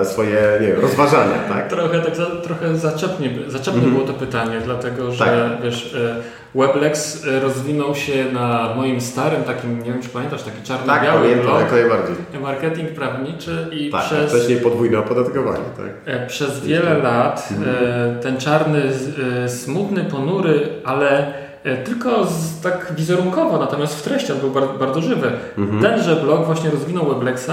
e, swoje nie wiem, rozważania. Tak? Trochę, tak za, trochę zaczepnie, zaczepnie mm -hmm. było to pytanie, dlatego że tak. wiesz, e, Weblex e, rozwinął się na moim starym takim, nie wiem czy pamiętasz, taki czarno-biały tak, blog. Tak, najbardziej. Marketing prawniczy i tak, przez... wcześniej podwójne opodatkowanie. Tak. Przez wiele lat mm. ten czarny, smutny, ponury, ale E, tylko z, tak wizerunkowo, natomiast w treści on był bardzo, bardzo żywy. Mhm. Tenże blog właśnie rozwinął Weblexa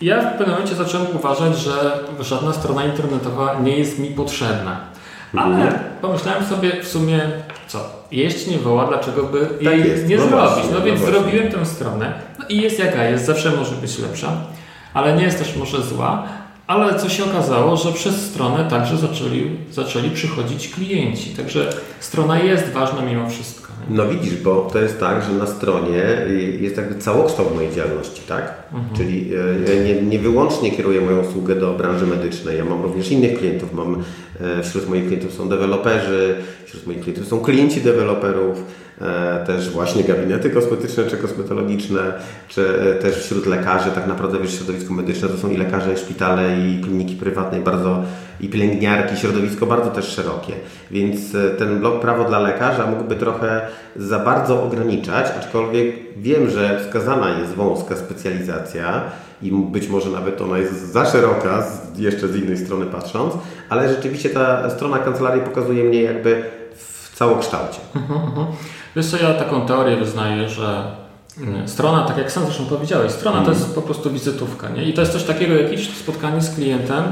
i ja w pewnym momencie zacząłem uważać, że żadna strona internetowa nie jest mi potrzebna. Ale mhm. pomyślałem sobie w sumie, co, jeść nie woła, dlaczego by tak jej jest. nie no zrobić? Właśnie, no więc no zrobiłem tę stronę no i jest jaka jest, zawsze może być lepsza, ale nie jest też może zła. Ale co się okazało, że przez stronę także zaczęli, zaczęli przychodzić klienci. Także strona jest ważna mimo wszystko. Nie? No widzisz, bo to jest tak, że na stronie jest jakby całokształt mojej działalności, tak? Mhm. Czyli e, ja nie, nie wyłącznie kieruję moją usługę do branży medycznej. Ja mam również innych klientów. Mam, e, wśród moich klientów są deweloperzy, wśród moich klientów są klienci deweloperów też właśnie gabinety kosmetyczne czy kosmetologiczne, czy e, też wśród lekarzy, tak naprawdę wiesz, środowisko medyczne to są i lekarze, i szpitale, i kliniki prywatne, i bardzo, i pielęgniarki, środowisko bardzo też szerokie. Więc e, ten blok prawo dla lekarza mógłby trochę za bardzo ograniczać, aczkolwiek wiem, że wskazana jest wąska specjalizacja i być może nawet ona jest za szeroka, jeszcze z innej strony patrząc, ale rzeczywiście ta strona kancelarii pokazuje mnie jakby w całokształcie. Mhm, mhm. Wiesz co, ja taką teorię wyznaję, że mm, strona, tak jak sam zresztą powiedziałeś, strona mm. to jest po prostu wizytówka. Nie? I to jest coś takiego, jakieś spotkanie z klientem,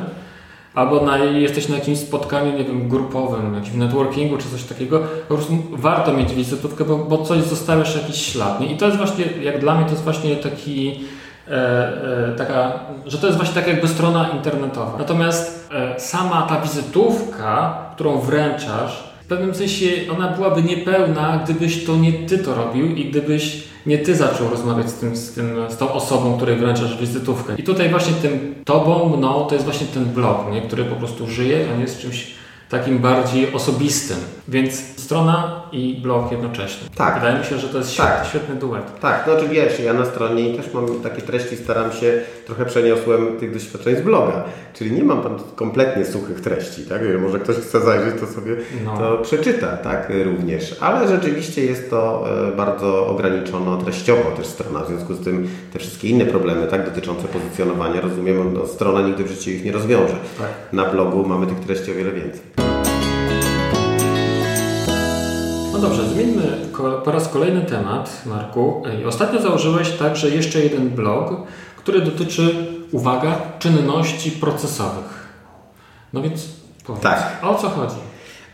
albo na, jesteś na jakimś spotkaniu, nie wiem, grupowym, jakimś networkingu czy coś takiego, po prostu warto mieć wizytówkę, bo, bo coś zostawiasz jakiś ślad. Nie? I to jest właśnie, jak dla mnie, to jest właśnie taki e, e, taka, że to jest właśnie tak jakby strona internetowa. Natomiast e, sama ta wizytówka, którą wręczasz, w pewnym sensie ona byłaby niepełna, gdybyś to nie ty to robił i gdybyś nie ty zaczął rozmawiać z, tym, z, tym, z tą osobą, której wręczasz wizytówkę. I tutaj właśnie tym tobą, mną, to jest właśnie ten blog, nie? który po prostu żyje, on jest czymś takim bardziej osobistym. Więc strona i blog jednocześnie. Tak. Wydaje mi się, że to jest tak. świetny duet. Tak, no czy wiesz, ja na stronie też mam takie treści, staram się, trochę przeniosłem tych doświadczeń z bloga, czyli nie mam tam kompletnie suchych treści, tak? Może ktoś chce zajrzeć, to sobie no. to przeczyta, tak, również. Ale rzeczywiście jest to e, bardzo ograniczono treściowo też strona, w związku z tym te wszystkie inne problemy, tak, dotyczące pozycjonowania, rozumiem, no, strona nigdy w życiu ich nie rozwiąże. Tak. Na blogu mamy tych treści o wiele więcej. No dobrze, zmieńmy po raz kolejny temat, Marku. Ostatnio założyłeś także jeszcze jeden blog, który dotyczy, uwaga, czynności procesowych. No więc powiedz, tak. o co chodzi?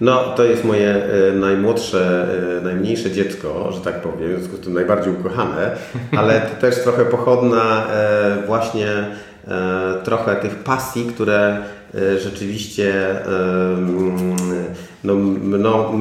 No, to jest moje e, najmłodsze, e, najmniejsze dziecko, że tak powiem, w związku z tym najbardziej ukochane, ale to też trochę pochodna e, właśnie trochę tych pasji, które rzeczywiście no, no,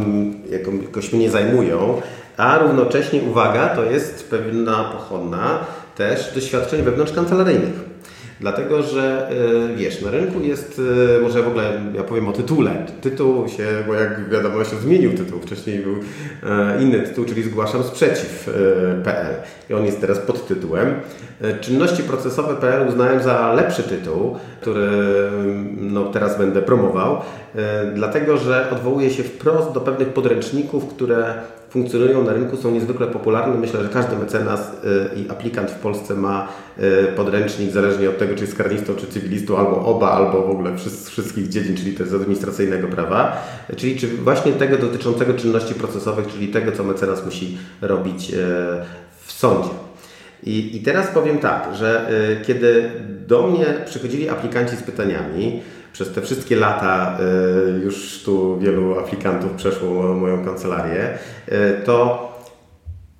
jakoś mnie zajmują, a równocześnie, uwaga, to jest pewna pochodna też doświadczeń wewnątrz kancelaryjnych. Dlatego, że e, wiesz, na rynku jest, e, może w ogóle ja powiem o tytule. Tytuł się, bo jak wiadomo się zmienił tytuł, wcześniej był e, inny tytuł, czyli Zgłaszam Sprzeciw.pl i on jest teraz pod tytułem. Czynności procesowe.pl uznałem za lepszy tytuł, który no, teraz będę promował, dlatego, że odwołuje się wprost do pewnych podręczników, które funkcjonują na rynku, są niezwykle popularne. Myślę, że każdy mecenas y, i aplikant w Polsce ma podręcznik, zależnie od tego, czy jest karnistą, czy cywilistą, albo oba, albo w ogóle wszystkich dziedzin, czyli to z administracyjnego prawa, czyli czy właśnie tego dotyczącego czynności procesowych, czyli tego, co mecenas musi robić w sądzie. I, I teraz powiem tak, że kiedy do mnie przychodzili aplikanci z pytaniami, przez te wszystkie lata y, już tu wielu aplikantów przeszło moją kancelarię, y, to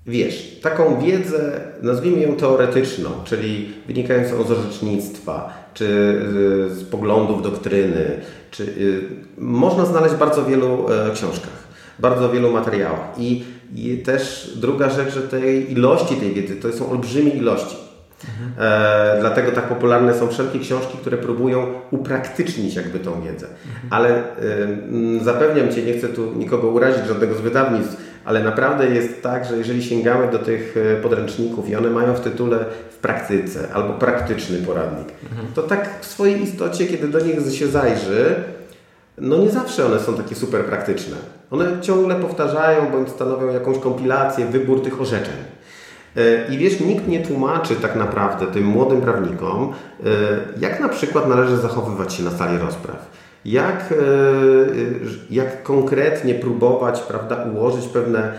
wiesz, taką wiedzę, nazwijmy ją teoretyczną, czyli wynikającą z orzecznictwa, czy y, z poglądów doktryny, czy można znaleźć w bardzo wielu książkach, bardzo wielu materiałach. I, I też druga rzecz, że tej ilości tej wiedzy to są olbrzymie ilości. E, dlatego tak popularne są wszelkie książki, które próbują upraktycznić jakby tą wiedzę. Ale e, zapewniam Cię, nie chcę tu nikogo urazić, żadnego z wydawnictw, ale naprawdę jest tak, że jeżeli sięgamy do tych e, podręczników i one mają w tytule w praktyce albo praktyczny poradnik, to tak w swojej istocie, kiedy do nich się zajrzy, no nie zawsze one są takie super praktyczne. One ciągle powtarzają bądź stanowią jakąś kompilację, wybór tych orzeczeń. E, I wiesz, nikt nie tłumaczy tak naprawdę tym młodym prawnikom, e, jak na przykład należy zachowywać się na sali rozpraw. Jak, e, jak konkretnie próbować prawda, ułożyć pewne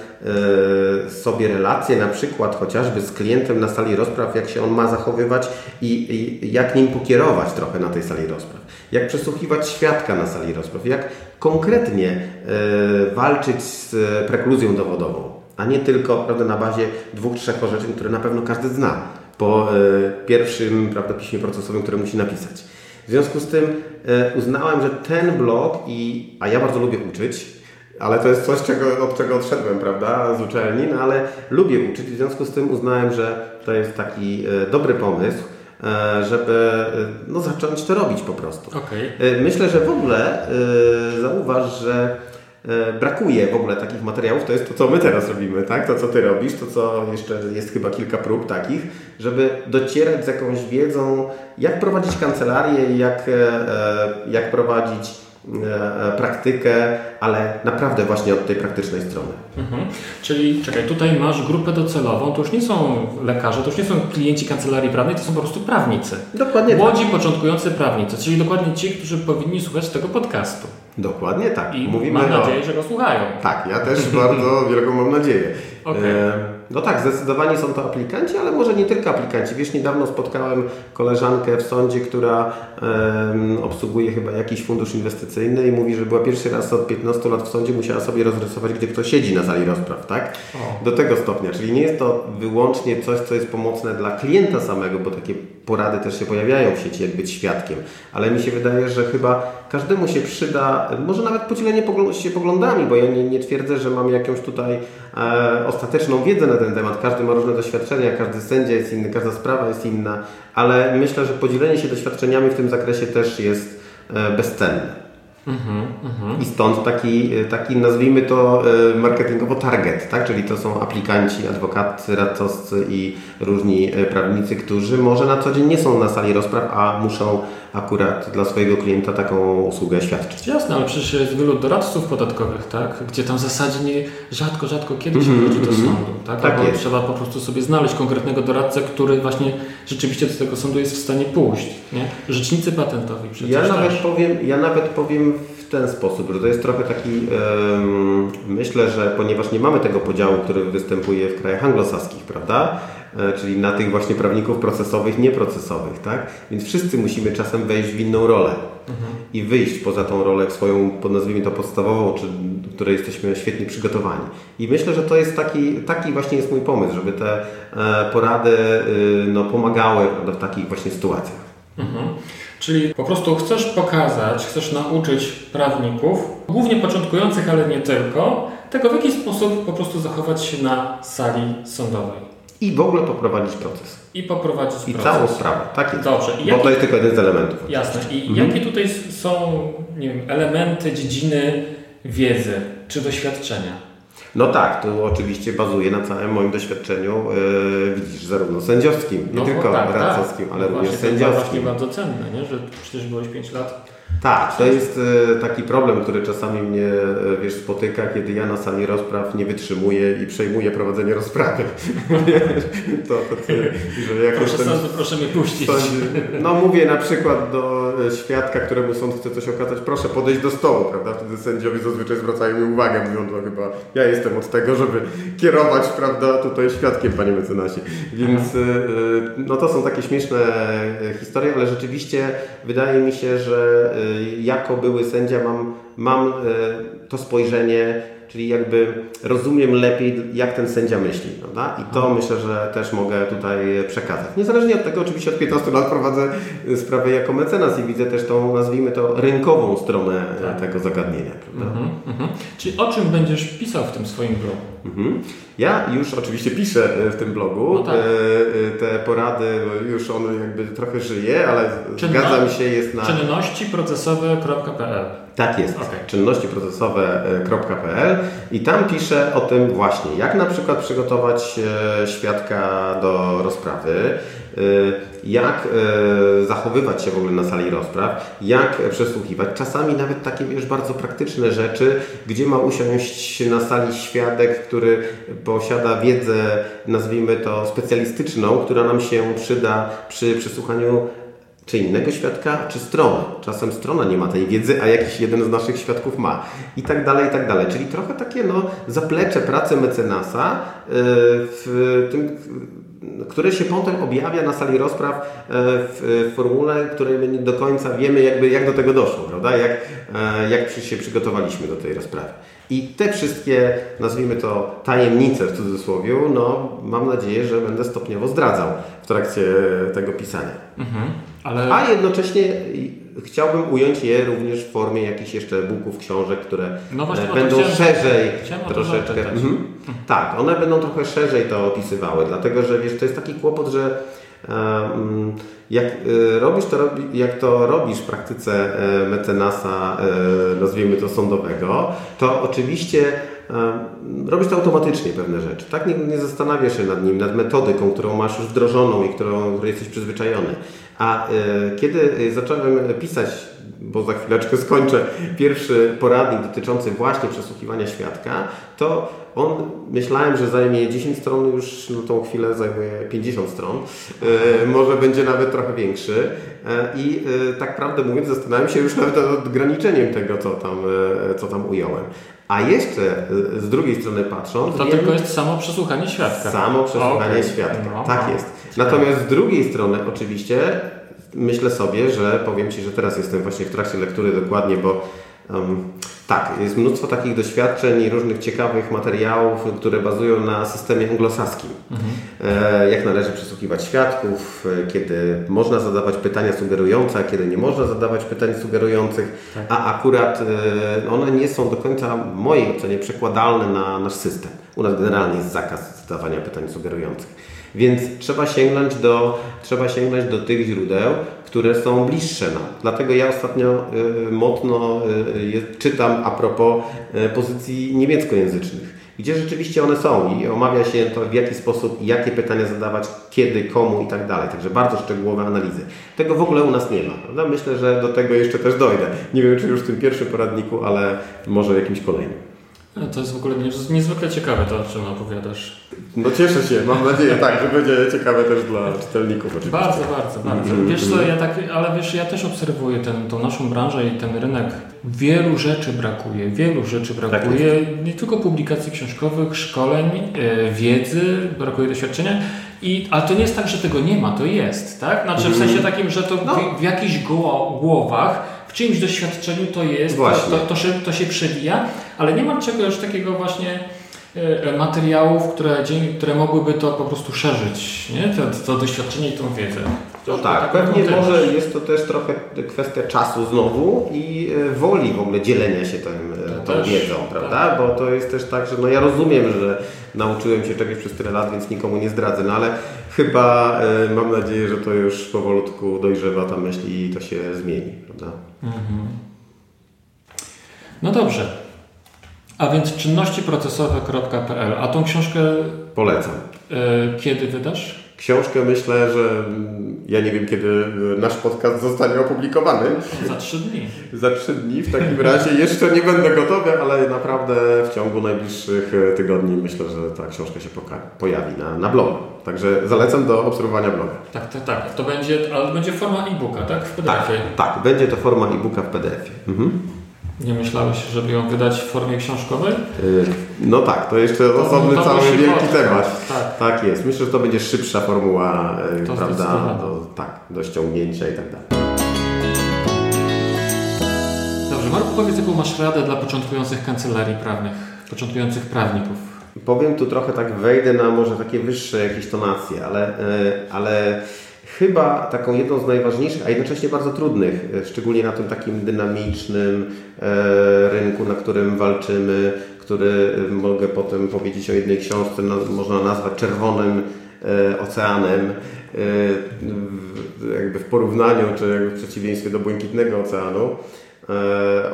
sobie relacje, na przykład chociażby z klientem na sali rozpraw, jak się on ma zachowywać i, i jak nim pokierować trochę na tej sali rozpraw. Jak przesłuchiwać świadka na sali rozpraw, jak konkretnie walczyć z prekluzją dowodową a nie tylko prawda, na bazie dwóch, trzech orzeczeń, które na pewno każdy zna po e, pierwszym prawda, piśmie procesowym, które musi napisać. W związku z tym e, uznałem, że ten blog, i, a ja bardzo lubię uczyć, ale to jest coś, czego, od czego odszedłem, prawda, z uczelni, no ale lubię uczyć, w związku z tym uznałem, że to jest taki e, dobry pomysł, e, żeby e, no, zacząć to robić po prostu. Okay. E, myślę, że w ogóle zauważ, że E, brakuje w ogóle takich materiałów, to jest to, co my teraz robimy, tak? To, co Ty robisz, to, co jeszcze jest chyba kilka prób takich, żeby docierać z jakąś wiedzą, jak prowadzić kancelarię, jak, e, jak prowadzić E, praktykę, ale naprawdę właśnie od tej praktycznej strony. Mhm. Czyli czekaj, tutaj masz grupę docelową, to już nie są lekarze, to już nie są klienci kancelarii prawnej, to są po prostu prawnicy. Dokładnie Młodzi, tak. początkujący prawnicy, czyli dokładnie ci, którzy powinni słuchać tego podcastu. Dokładnie tak. I Mówimy mam nadzieję, o... że go słuchają. Tak, ja też bardzo wielką mam nadzieję. Okay. E, no tak, zdecydowanie są to aplikanci, ale może nie tylko aplikanci. Wiesz, niedawno spotkałem koleżankę w sądzie, która um, obsługuje chyba jakiś fundusz inwestycyjny i mówi, że była pierwszy raz od 15 lat w sądzie, musiała sobie rozrysować, gdzie ktoś siedzi na sali rozpraw, tak? O. Do tego stopnia. Czyli nie jest to wyłącznie coś, co jest pomocne dla klienta samego, bo takie porady też się pojawiają w sieci, jak być świadkiem. Ale mi się wydaje, że chyba każdemu się przyda, może nawet podzielenie się poglądami, bo ja nie, nie twierdzę, że mam jakąś tutaj e, ostateczną wiedzę na ten temat. Każdy ma różne doświadczenia, każdy sędzia jest inny, każda sprawa jest inna, ale myślę, że podzielenie się doświadczeniami w tym zakresie też jest e, bezcenne. I stąd taki, taki, nazwijmy to e, marketingowo target, tak? czyli to są aplikanci, adwokaty, radcowscy i różni e, prawnicy, którzy może na co dzień nie są na sali rozpraw, a muszą akurat dla swojego klienta taką usługę świadczyć. Jasne, ale przecież jest wielu doradców podatkowych, tak? gdzie tam w zasadzie nie, rzadko, rzadko kiedy się mm -hmm. do mhm. sądu. Tak? tak Albo trzeba po prostu sobie znaleźć konkretnego doradcę, który właśnie rzeczywiście do tego sądu jest w stanie pójść. Nie? Rzecznicy patentowi przecież ja nawet powiem, Ja nawet powiem ten sposób, że to jest trochę taki, myślę, że ponieważ nie mamy tego podziału, który występuje w krajach anglosaskich, prawda? E, czyli na tych właśnie prawników procesowych, nieprocesowych, tak? Więc wszyscy musimy czasem wejść w inną rolę mhm. i wyjść poza tą rolę swoją, nazwijmy to podstawową, czy do której jesteśmy świetnie przygotowani. I myślę, że to jest taki, taki właśnie jest mój pomysł, żeby te e, porady y, no, pomagały prawda, w takich właśnie sytuacjach. Mhm. Czyli po prostu chcesz pokazać, chcesz nauczyć prawników, głównie początkujących, ale nie tylko, tego w jaki sposób po prostu zachować się na sali sądowej. I w ogóle poprowadzić proces. I poprowadzić I proces. I całą sprawę, tak jest. Dobrze. I Bo to jest tylko jeden z elementów. Jasne. I mhm. jakie tutaj są nie wiem, elementy, dziedziny wiedzy czy doświadczenia? No tak, to oczywiście bazuje na całym moim doświadczeniu, yy, widzisz, zarówno sędziowskim, nie no, tylko tak, tak. radcowskim, tak. ale no również sędziowskim. To właśnie bardzo cenne, nie? że przecież byłeś 5 lat tak, to jest e, taki problem, który czasami mnie e, wiesz, spotyka, kiedy ja na sali rozpraw nie wytrzymuję i przejmuję prowadzenie rozprawy. to, to, to, że jak proszę, sądu, proszę mnie puścić. no mówię na przykład do e, świadka, któremu sąd chce coś okazać, proszę podejść do stołu, prawda? Wtedy sędziowie zazwyczaj zwracają mi uwagę, mówią, to chyba ja jestem od tego, żeby kierować, prawda, tutaj świadkiem, panie mecenasie. Więc no to są takie śmieszne historie, ale rzeczywiście wydaje mi się, że jako były sędzia mam, mam e, to spojrzenie, czyli jakby rozumiem lepiej, jak ten sędzia myśli, prawda? I to mhm. myślę, że też mogę tutaj przekazać. Niezależnie od tego, oczywiście od 15 lat prowadzę sprawę jako mecenas i widzę też tą, nazwijmy to, rynkową stronę tak. tego zagadnienia, prawda? Mhm, mhm. Czyli o czym będziesz pisał w tym swoim blogu? Mhm. Ja już oczywiście piszę e, w tym blogu no tak. E, te porady, już on jakby trochę żyje, ale Czynno... zgadzam się, jest na... Czynnościprocesowe.pl Tak jest. Okay. Czynnościprocesowe.pl i tam pisze o tym właśnie, jak na przykład przygotować e, świadka do rozprawy, e, jak e, zachowywać się w ogóle na sali rozpraw, jak przesłuchiwać. Czasami nawet takie już bardzo praktyczne rzeczy, gdzie ma usiąść na sali świadek, który posiada wiedzę, nazwijmy to specjalistyczną, która nam się przyda przy przesłuchaniu czy innego świadka, czy strony. Czasem strona nie ma tej wiedzy, a jakiś jeden z naszych świadków ma. I tak dalej, i tak dalej. Czyli trochę takie no, zaplecze pracy mecenasa yy, w tym które się potem objawia na sali rozpraw e, w formule, której my nie do końca wiemy, jakby, jak do tego doszło, prawda? Jak, e, jak się przygotowaliśmy do tej rozprawy. I te wszystkie, nazwijmy to tajemnice w cudzysłowie, no mam nadzieję, że będę stopniowo zdradzał w trakcie tego pisania. Mhm, ale... A jednocześnie chciałbym ująć je również w formie jakichś jeszcze e-booków, książek, które no właśnie, e, będą chciałem, szerzej chciałem troszeczkę. Mhm. Tak, one będą trochę szerzej to opisywały, dlatego że wiesz, to jest taki kłopot, że jak e, robisz to, jak to robisz w praktyce e, mecenasa, nazwijmy to sądowego, to oczywiście robisz to automatycznie pewne rzeczy. Tak nie, nie zastanawiasz się nad nim, nad metodyką, którą masz już wdrożoną i którą, której jesteś przyzwyczajony. A y, kiedy zacząłem pisać, bo za chwileczkę skończę, pierwszy poradnik dotyczący właśnie przesłuchiwania świadka, to on myślałem, że zajmie 10 stron, już na tą chwilę zajmuje 50 stron. Y, może będzie nawet trochę większy. Y, I tak prawdę mówiąc, zastanawiam się już nawet nad ograniczeniem tego, co tam, co tam ująłem. A jeszcze z drugiej strony patrząc. To wiem, tylko jest samo przesłuchanie świadka. Samo przesłuchanie okay. świadka. No, tak no. jest. Natomiast z drugiej strony, oczywiście, myślę sobie, że powiem Ci, że teraz jestem właśnie w trakcie lektury dokładnie, bo um, tak, jest mnóstwo takich doświadczeń i różnych ciekawych materiałów, które bazują na systemie anglosaskim. Mhm. E, jak należy przesłuchiwać świadków, kiedy można zadawać pytania sugerujące, a kiedy nie można zadawać pytań sugerujących, tak. a akurat e, one nie są do końca, w mojej ocenie, przekładalne na nasz system. U nas generalnie jest zakaz zadawania pytań sugerujących. Więc trzeba sięgnąć do, trzeba sięgnąć do tych źródeł, które są bliższe nam. Dlatego ja ostatnio y, mocno y, czytam a propos y, pozycji niemieckojęzycznych gdzie rzeczywiście one są i omawia się to w jaki sposób jakie pytania zadawać, kiedy, komu i tak dalej. Także bardzo szczegółowe analizy. Tego w ogóle u nas nie ma. Prawda? Myślę, że do tego jeszcze też dojdę. Nie wiem, czy już w tym pierwszym poradniku, ale może jakimś kolejnym. No, to jest w ogóle niezwykle ciekawe to, o czym opowiadasz. No cieszę się, mam nadzieję tak, że będzie ciekawe też dla czytelników oczywiście. Bardzo, bardzo, bardzo. -hmm. Wiesz co, ja tak, ale wiesz, ja też obserwuję ten, tą naszą branżę i ten rynek. Wielu rzeczy brakuje, wielu rzeczy tak brakuje. Tak nie tylko publikacji książkowych, szkoleń, yy, wiedzy, brakuje doświadczenia. I, ale to nie jest tak, że tego nie ma, to jest, tak? Znaczy w mhm. sensie takim, że to no. w, w jakichś głowach czyimś doświadczeniu to jest, to, to, to, się, to się przewija, ale nie ma czegoś takiego właśnie e, e, materiałów, które, które mogłyby to po prostu szerzyć, nie? To, to doświadczenie i tą wiedzę. No tak, pewnie może jest to też trochę kwestia czasu znowu i e, woli w ogóle dzielenia się tym, tą też, wiedzą, prawda? Tak. Bo to jest też tak, że no ja rozumiem, że nauczyłem się czegoś przez tyle lat, więc nikomu nie zdradzę, no ale chyba y, mam nadzieję, że to już powolutku dojrzewa ta myśl i to się zmieni, prawda? Mhm. No dobrze. A więc czynnościprocesowe.pl. A tą książkę polecam. Y, kiedy wydasz? książkę myślę, że mm, ja nie wiem, kiedy nasz podcast zostanie opublikowany. Za trzy dni. Za trzy dni. W takim razie jeszcze nie będę gotowy, ale naprawdę w ciągu najbliższych e, tygodni myślę, że ta książka się pojawi na, na blogu. Także zalecam do obserwowania bloga. Tak, tak, tak. To będzie, ale będzie forma e-booka, tak? W PDF-ie. Tak, tak, będzie to forma e-booka w PDF-ie. Mhm. Nie myślałeś, żeby ją wydać w formie książkowej? Yy, no tak, to jeszcze to, osobny to cały wielki temat. Tak. tak jest. Myślę, że to będzie szybsza formuła, yy, prawda, do, tak, do ściągnięcia i tak dalej. Dobrze, Marku, powiedz, jaką masz radę dla początkujących kancelarii prawnych, początkujących prawników? Powiem tu trochę tak, wejdę na może takie wyższe jakieś tonacje, ale, yy, ale chyba taką jedną z najważniejszych, a jednocześnie bardzo trudnych, e, szczególnie na tym takim dynamicznym e, rynku, na którym walczymy, który e, mogę potem powiedzieć o jednej książce, można nazwać czerwonym oceanem, jakby w porównaniu, czy jakby w przeciwieństwie do błękitnego oceanu.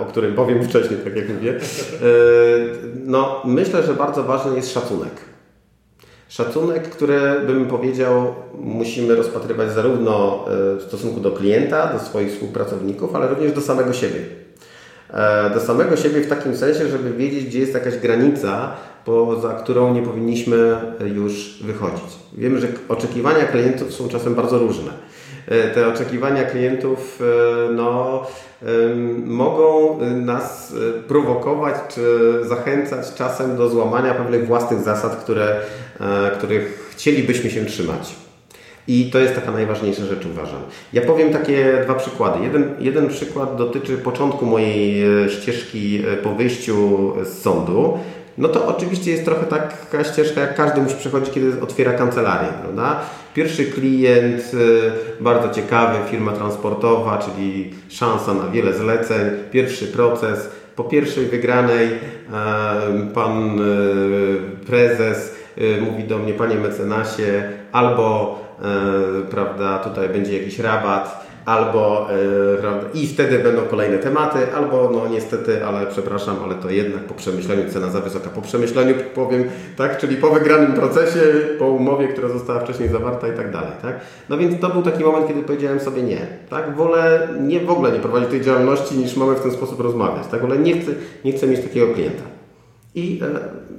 o którym powiem wcześniej, tak jak mówię. No, myślę, że bardzo ważny jest szacunek. Szacunek, który bym powiedział, musimy rozpatrywać zarówno w stosunku do klienta, do swoich współpracowników, ale również do samego siebie. Do samego siebie w takim sensie, żeby wiedzieć, gdzie jest jakaś granica, poza którą nie powinniśmy już wychodzić. Wiemy, że oczekiwania klientów są czasem bardzo różne. E, te oczekiwania klientów e, no, mogą nas e, prowokować czy zachęcać czasem do złamania pewnych własnych zasad, które, których chcielibyśmy się trzymać. I to jest taka najważniejsza rzecz, uważam. Ja powiem takie dwa przykłady. Jeden, jeden przykład dotyczy początku mojej ścieżki po wyjściu z sądu. No to oczywiście jest trochę taka ścieżka, jak każdy musi przechodzić, kiedy otwiera kancelarię, prawda? Pierwszy klient, y, bardzo ciekawy, firma transportowa, czyli szansa na wiele zleceń. Pierwszy proces. Po pierwszej wygranej e, pan y, prezes y, mówi do mnie, panie mecenasie, albo e, prawda, tutaj będzie jakiś rabat, albo yy, i wtedy będą kolejne tematy, albo no niestety, ale przepraszam, ale to jednak po przemyśleniu cena za wysoka. Po przemyśleniu powiem, tak, czyli po wygranym procesie, po umowie, która została wcześniej zawarta i tak dalej, tak. No więc to był taki moment, kiedy powiedziałem sobie nie, tak, wolę nie w ogóle nie prowadzić tej działalności, niż mamy w ten sposób rozmawiać, tak, wolę nie chcę, nie chcę mieć takiego klienta. I, e,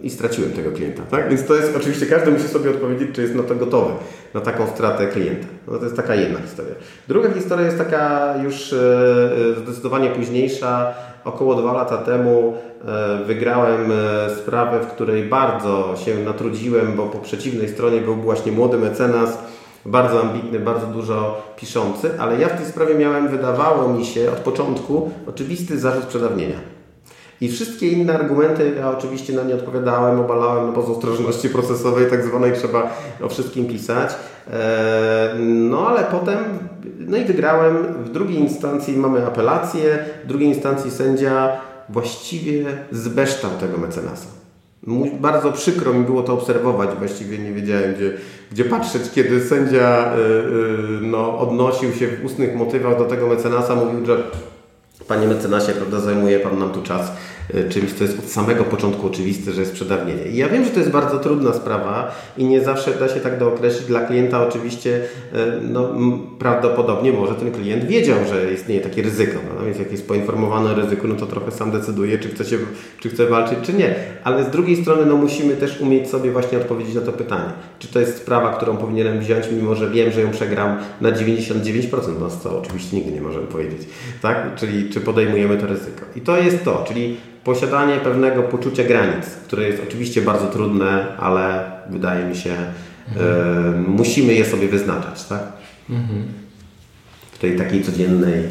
I straciłem tego klienta, tak? Więc to jest oczywiście, każdy musi sobie odpowiedzieć, czy jest na to gotowy, na taką stratę klienta. No to jest taka jedna historia. Druga historia jest taka już e, e, zdecydowanie późniejsza. Około dwa lata temu wygrałem sprawę, w której bardzo się natrudziłem, bo po przeciwnej stronie był właśnie młody mecenas, bardzo ambitny, bardzo dużo piszący, ale ja w tej sprawie miałem, wydawało mi się od początku, oczywisty zarzut przedawnienia. I wszystkie inne argumenty, ja oczywiście na nie odpowiadałem, obalałem, no bo z ostrożności procesowej tak zwanej trzeba o wszystkim pisać. E, no ale potem, no i wygrałem. W drugiej instancji mamy apelację, w drugiej instancji sędzia właściwie zbeształ tego mecenasa. Bardzo przykro mi było to obserwować, właściwie nie wiedziałem gdzie, gdzie patrzeć, kiedy sędzia e, e, no, odnosił się w ustnych motywach do tego mecenasa, mówił, że Panie mecenasie, prawda, zajmuje Pan nam tu czas czymś, co jest od samego początku oczywiste, że jest przedawnienie. I ja wiem, że to jest bardzo trudna sprawa i nie zawsze da się tak dookreślić. Dla klienta oczywiście y, no, prawdopodobnie może ten klient wiedział, że istnieje takie ryzyko. No, więc jak jest poinformowany o ryzyku, no to trochę sam decyduje, czy chce, się, czy chce walczyć, czy nie. Ale z drugiej strony no, musimy też umieć sobie właśnie odpowiedzieć na to pytanie. Czy to jest sprawa, którą powinienem wziąć, mimo że wiem, że ją przegram na 99%, no co oczywiście nigdy nie możemy powiedzieć. Tak? Czyli czy podejmujemy to ryzyko. I to jest to, czyli posiadanie pewnego poczucia granic, które jest oczywiście bardzo trudne, ale wydaje mi się, mhm. y, musimy je sobie wyznaczać, tak? Mhm. W tej takiej codziennej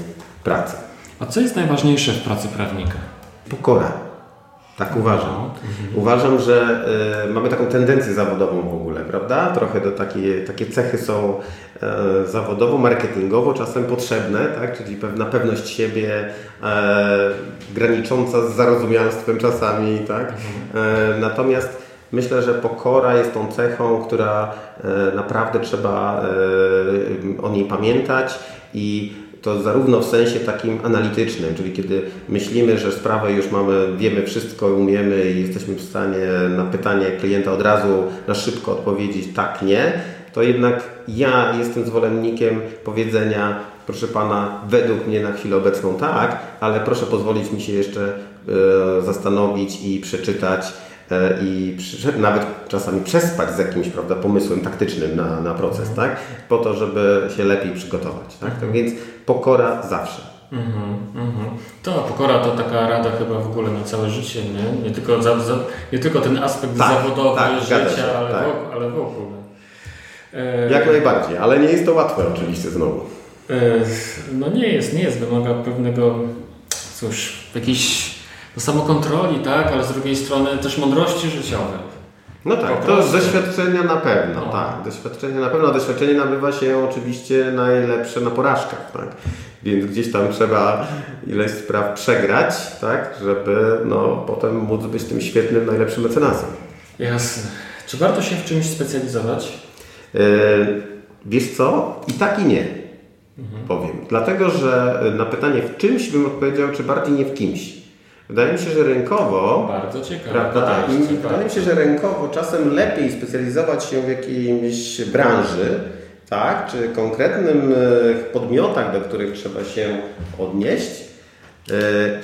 pracy. A co jest najważniejsze w pracy prawnika? Pokora. Tak uważam. Mhm. Uważam, że y, mamy taką tendencję zawodową w ogóle, prawda? Trochę do takie, takie cechy są y, zawodowo, marketingowo czasem potrzebne, tak? Czyli pewna pewność siebie y, granicząca z zarozumialstwem czasami, tak? Mhm. natomiast myślę, że pokora jest tą cechą, która naprawdę trzeba o niej pamiętać i to zarówno w sensie takim analitycznym, czyli kiedy myślimy, że sprawę już mamy, wiemy wszystko, umiemy i jesteśmy w stanie na pytanie klienta od razu na szybko odpowiedzieć tak, nie, to jednak ja jestem zwolennikiem powiedzenia, proszę Pana, według mnie na chwilę obecną tak, ale proszę pozwolić mi się jeszcze e, zastanowić i przeczytać E, i nawet czasami przespać z jakimś prawda, pomysłem taktycznym na, na proces, mhm. tak? po to, żeby się lepiej przygotować. Tak? tak więc pokora zawsze. Mhm, mhm. To pokora to taka rada chyba w ogóle na całe życie, nie? Nie tylko, za, za, nie tylko ten aspekt tak, zawodowy tak, życia, ale, tak. w, ale w ogóle. E... Jak najbardziej, ale nie jest to łatwe oczywiście znowu. E... No nie jest, nie jest. Wymaga pewnego, cóż, jakiejś do samokontroli, tak, ale z drugiej strony też mądrości życiowej. No tak, to z doświadczenia na pewno, no. tak. Doświadczenie na pewno, doświadczenie nabywa się oczywiście najlepsze na porażkach, tak. Więc gdzieś tam trzeba ileś spraw przegrać, tak, żeby no, potem móc być tym świetnym, najlepszym mecenasem. Jasne. Czy warto się w czymś specjalizować? Yy, wiesz co? I tak i nie. mhm. powiem. Dlatego, że na pytanie w czymś bym odpowiedział, czy bardziej nie w kimś. Wydaje mi się, że rynkowo. Bardzo ciekawe. Prawda? Tak, wydaje mi się, że rynkowo czasem lepiej specjalizować się w jakiejś branży, tak? Czy konkretnym e, podmiotach, do których trzeba się odnieść, e,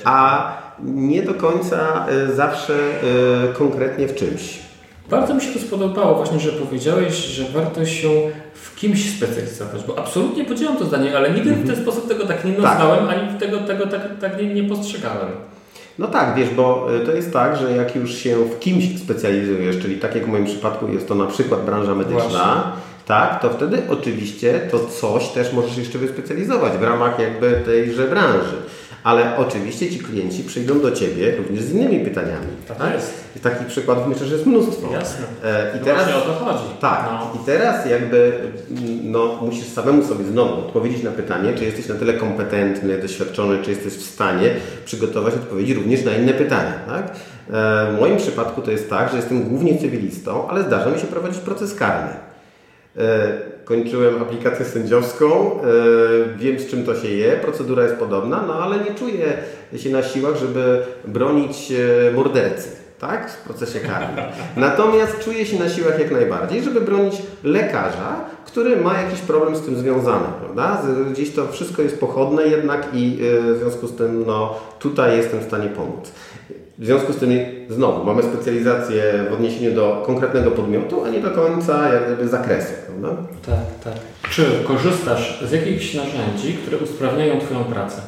a nie do końca e, zawsze konkretnie w czymś. Bardzo mi się to spodobało właśnie, że powiedziałeś, że warto się w kimś specjalizować, bo absolutnie podzielam to zdanie, ale nigdy w ten mhm. sposób tego tak nie tak. nazwałem, tak. ani tego, tego tak, tak nie, nie postrzegałem. No tak, wiesz, bo to jest tak, że jak już się w kimś specjalizujesz, czyli tak jak w moim przypadku jest to na przykład branża medyczna, Właśnie tak, to wtedy oczywiście to coś też możesz jeszcze wyspecjalizować w ramach jakby tejże branży. Ale oczywiście ci klienci przyjdą do Ciebie również z innymi pytaniami. Tak, tak? jest. I takich przykładów myślę, że jest mnóstwo. Jasne. E, I no teraz, o to chodzi. Tak. No. I teraz jakby no, musisz samemu sobie znowu odpowiedzieć na pytanie, czy jesteś na tyle kompetentny, doświadczony, czy jesteś w stanie przygotować odpowiedzi również na inne pytania. Tak? E, w moim przypadku to jest tak, że jestem głównie cywilistą, ale zdarza mi się prowadzić proces karny. E, kończyłem aplikację sędziowską, e, wiem z czym to się je, procedura jest podobna, no ale nie czuję się na siłach, żeby bronić e, mordercy tak, w procesie karnym. Natomiast czuję się na siłach jak najbardziej, żeby bronić lekarza, który ma jakiś problem z tym związany, prawda? Gdzieś to wszystko jest pochodne jednak i w związku z tym no, tutaj jestem w stanie pomóc. W związku z tym znowu mamy specjalizację w odniesieniu do konkretnego podmiotu, a nie do końca jak gdyby zakresu. Prawda? Tak, tak. Czy korzystasz z jakichś narzędzi, które usprawniają Twoją pracę?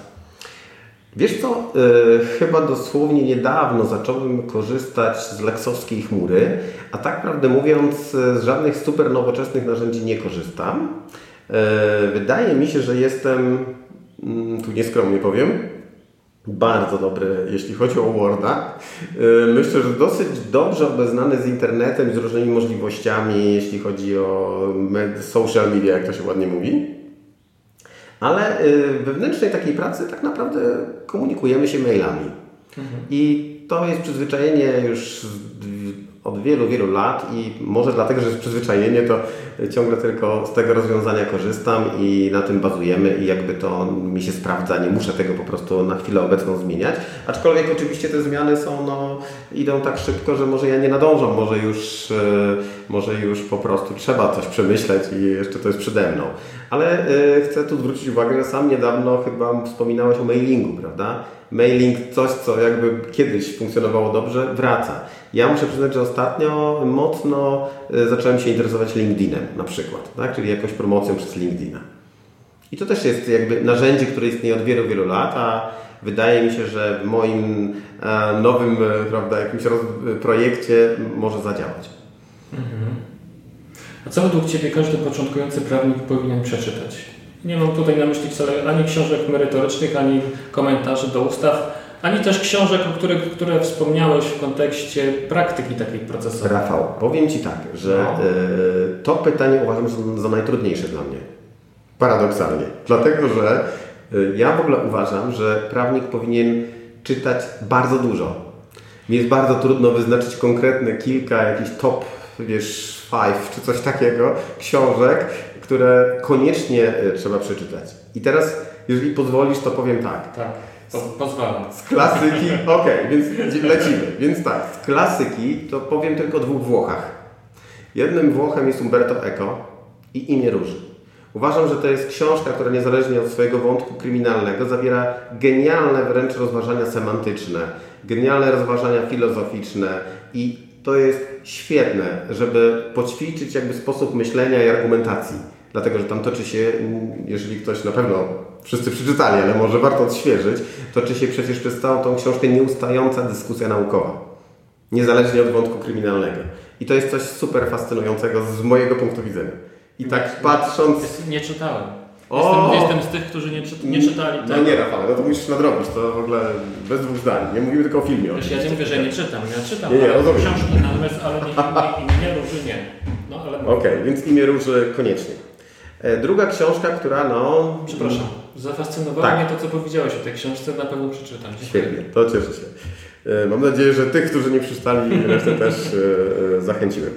Wiesz co, yy, chyba dosłownie niedawno zacząłem korzystać z leksowskiej chmury, a tak prawdę mówiąc z żadnych super nowoczesnych narzędzi nie korzystam. Yy, wydaje mi się, że jestem, yy, tu nieskromnie powiem, bardzo dobry, jeśli chodzi o Worda. Y, myślę, że dosyć dobrze obeznany z internetem z różnymi możliwościami, jeśli chodzi o social media, jak to się ładnie mówi. Ale y, wewnętrznej takiej pracy tak naprawdę komunikujemy się mailami. Mhm. I to jest przyzwyczajenie już od wielu, wielu lat i może dlatego, że jest przyzwyczajenie, to ciągle tylko z tego rozwiązania korzystam i na tym bazujemy i jakby to mi się sprawdza, nie muszę tego po prostu na chwilę obecną zmieniać. Aczkolwiek oczywiście te zmiany są, no, idą tak szybko, że może ja nie nadążam, może już, e, może już po prostu trzeba coś przemyśleć i jeszcze to jest przede mną. Ale e, chcę tu zwrócić uwagę, że sam niedawno chyba wspominałeś o mailingu, prawda? Mailing, coś co jakby kiedyś funkcjonowało dobrze, wraca. Ja muszę przyznać, że ostatnio mocno e, zacząłem się interesować LinkedInem na przykład, tak? czyli jakąś promocją przez LinkedIna. I to też jest jakby narzędzie, które istnieje od wielu, wielu lat, a wydaje mi się, że w moim e, nowym e, prawda, jakimś projekcie może zadziałać. Mhm. A co według Ciebie każdy początkujący prawnik powinien przeczytać? Nie mam tutaj na myśli wcale ani książek merytorycznych, ani komentarzy do ustaw, ani też książek, o których, które wspomniałeś w kontekście praktyki takiej procesowej. Rafał, powiem Ci tak, że no. y, to pytanie uważam za, za najtrudniejsze dla mnie. Paradoksalnie. Dlatego, że y, ja w ogóle uważam, że prawnik powinien czytać bardzo dużo. Mi jest bardzo trudno wyznaczyć konkretne kilka jakichś top, wiesz, five czy coś takiego książek, które koniecznie y, trzeba przeczytać. I teraz, jeżeli pozwolisz, to powiem tak. Tak pozwalam. Z klasyki, okej, okay, więc lecimy. Więc tak, z klasyki to powiem tylko o dwóch Włochach. Jednym Włochem jest Umberto Eco i Imię Róży. Uważam, że to jest książka, która niezależnie od swojego wątku kryminalnego zawiera genialne wręcz rozważania semantyczne, genialne rozważania filozoficzne i to jest świetne, żeby poćwiczyć jakby sposób myślenia i argumentacji. Dlatego, że tam toczy się, jeżeli ktoś na pewno wszyscy przeczytali, ale może warto odświeżyć, toczy się przecież przez całą tą książkę nieustająca dyskusja naukowa. Niezależnie od wątku kryminalnego. I to jest coś super fascynującego z mojego punktu widzenia. I tak patrząc... Nie czytałem. O! Jestem, jestem z tych, którzy nie, nie czytali tego. No nie, Rafał, no to musisz nadrobić, to w ogóle bez dwóch zdań. Nie mówimy tylko o filmie. Wiesz, ja nie mówię, że nie czytam, ja czytam nie, nie, ale książki, natomiast ale nie, nie, nie nie. No, Okej, okay, więc imię róży koniecznie. E, druga książka, która no... Przepraszam, zafascynowało tak. mnie to, co powiedziałeś o tej książce, na pewno przeczytam. Świetnie, to cieszę się. E, mam nadzieję, że tych, którzy nie przeczytali, resztę też e, zachęciłem.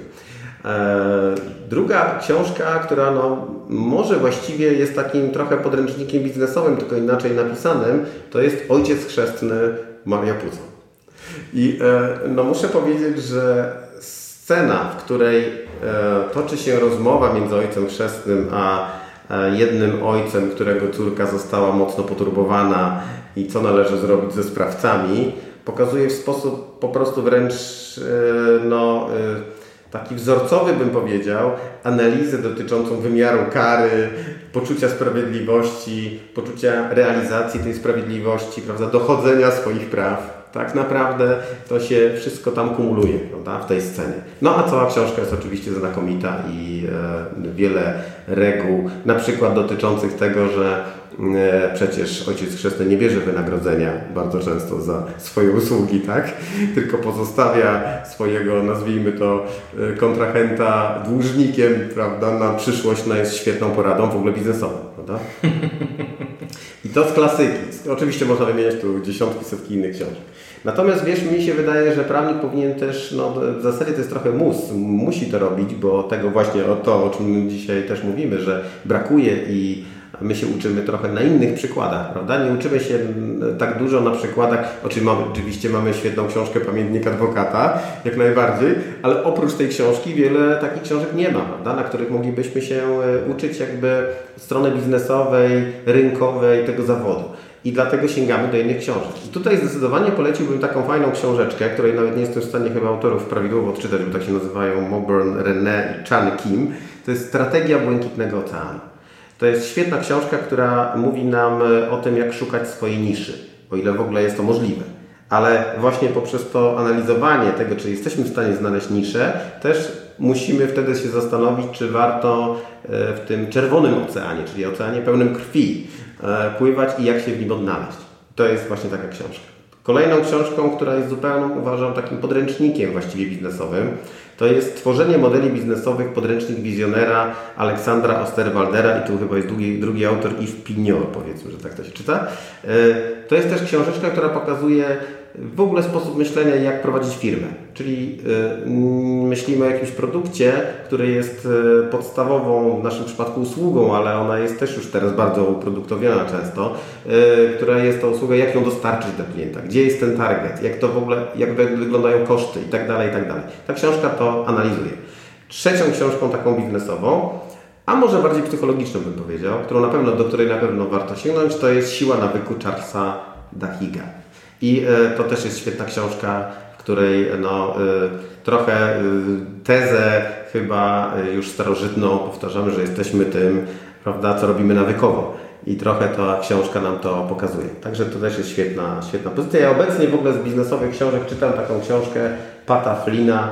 Druga książka, która no, może właściwie jest takim trochę podręcznikiem biznesowym, tylko inaczej napisanym, to jest Ojciec Chrzestny Maria Puzo. I no, muszę powiedzieć, że scena, w której toczy się rozmowa między Ojcem Chrzestnym a jednym ojcem, którego córka została mocno poturbowana i co należy zrobić ze sprawcami, pokazuje w sposób po prostu wręcz e, no, e, taki wzorcowy, bym powiedział, analizę dotyczącą wymiaru kary, poczucia sprawiedliwości, poczucia realizacji tej sprawiedliwości, prawda, dochodzenia swoich praw. Tak naprawdę to się wszystko tam kumuluje prawda, w tej scenie. No a cała książka jest oczywiście znakomita i e, wiele reguł, na przykład dotyczących tego, że E, przecież ojciec chrzestny nie bierze wynagrodzenia bardzo często za swoje usługi, tak? Tylko pozostawia swojego, nazwijmy to, e, kontrahenta dłużnikiem, prawda, na przyszłość, no jest świetną poradą w ogóle biznesową, prawda? I to z klasyki. Oczywiście można wymieniać tu dziesiątki, setki innych książek. Natomiast wiesz, mi się wydaje, że prawnik powinien też, no w zasadzie to jest trochę mus, musi to robić, bo tego właśnie o to, o czym dzisiaj też mówimy, że brakuje i my się uczymy trochę na innych przykładach, prawda? Nie uczymy się tak dużo na przykładach, oczywiście mamy świetną książkę Pamiętnik Adwokata, jak najbardziej, ale oprócz tej książki wiele takich książek nie ma, prawda? Na których moglibyśmy się e, uczyć jakby strony biznesowej, rynkowej tego zawodu. I dlatego sięgamy do innych książek. I tutaj zdecydowanie poleciłbym taką fajną książeczkę, której nawet nie jestem w stanie chyba autorów prawidłowo odczytać, bo tak się nazywają Moburn, René i Chan Kim. To jest Strategia Błękitnego Oceanu. To jest świetna książka, która mówi nam e, o tym, jak szukać swojej niszy, o ile w ogóle jest to możliwe. Ale właśnie poprzez to analizowanie tego, czy jesteśmy w stanie znaleźć niszę, też musimy wtedy się zastanowić, czy warto e, w tym czerwonym oceanie, czyli oceanie pełnym krwi, pływać i jak się w nim odnaleźć. To jest właśnie taka książka. Kolejną książką, która jest zupełnie, uważam, takim podręcznikiem właściwie biznesowym, to jest tworzenie modeli biznesowych, podręcznik wizjonera Aleksandra Osterwaldera i tu chyba jest drugi, drugi autor Yves Pignot, powiedzmy, że tak to się czyta. E, to jest też książeczka, która pokazuje w ogóle sposób myślenia, jak prowadzić firmę. Czyli y, myślimy o jakimś produkcie, który jest y, podstawową w naszym przypadku usługą, ale ona jest też już teraz bardzo uproduktowiona często, y, która jest to usługa, jak ją dostarczyć do klienta, gdzie jest ten target, jak to w ogóle, jak wyglądają koszty i tak dalej, i tak dalej. Ta książka to analizuje. Trzecią książką taką biznesową, a może bardziej psychologiczną bym powiedział, którą na pewno, do której na pewno warto sięgnąć, to jest Siła nawyku Charlesa Dahiga. I e, to też jest świetna książka, w której no, e, trochę e, tezę chyba już starożytną powtarzamy, że jesteśmy tym, prawda, co robimy nawykowo. I trochę ta książka nam to pokazuje. Także to też jest świetna, świetna pozycja. Ja obecnie w ogóle z biznesowych książek czytam taką książkę Pata Flina,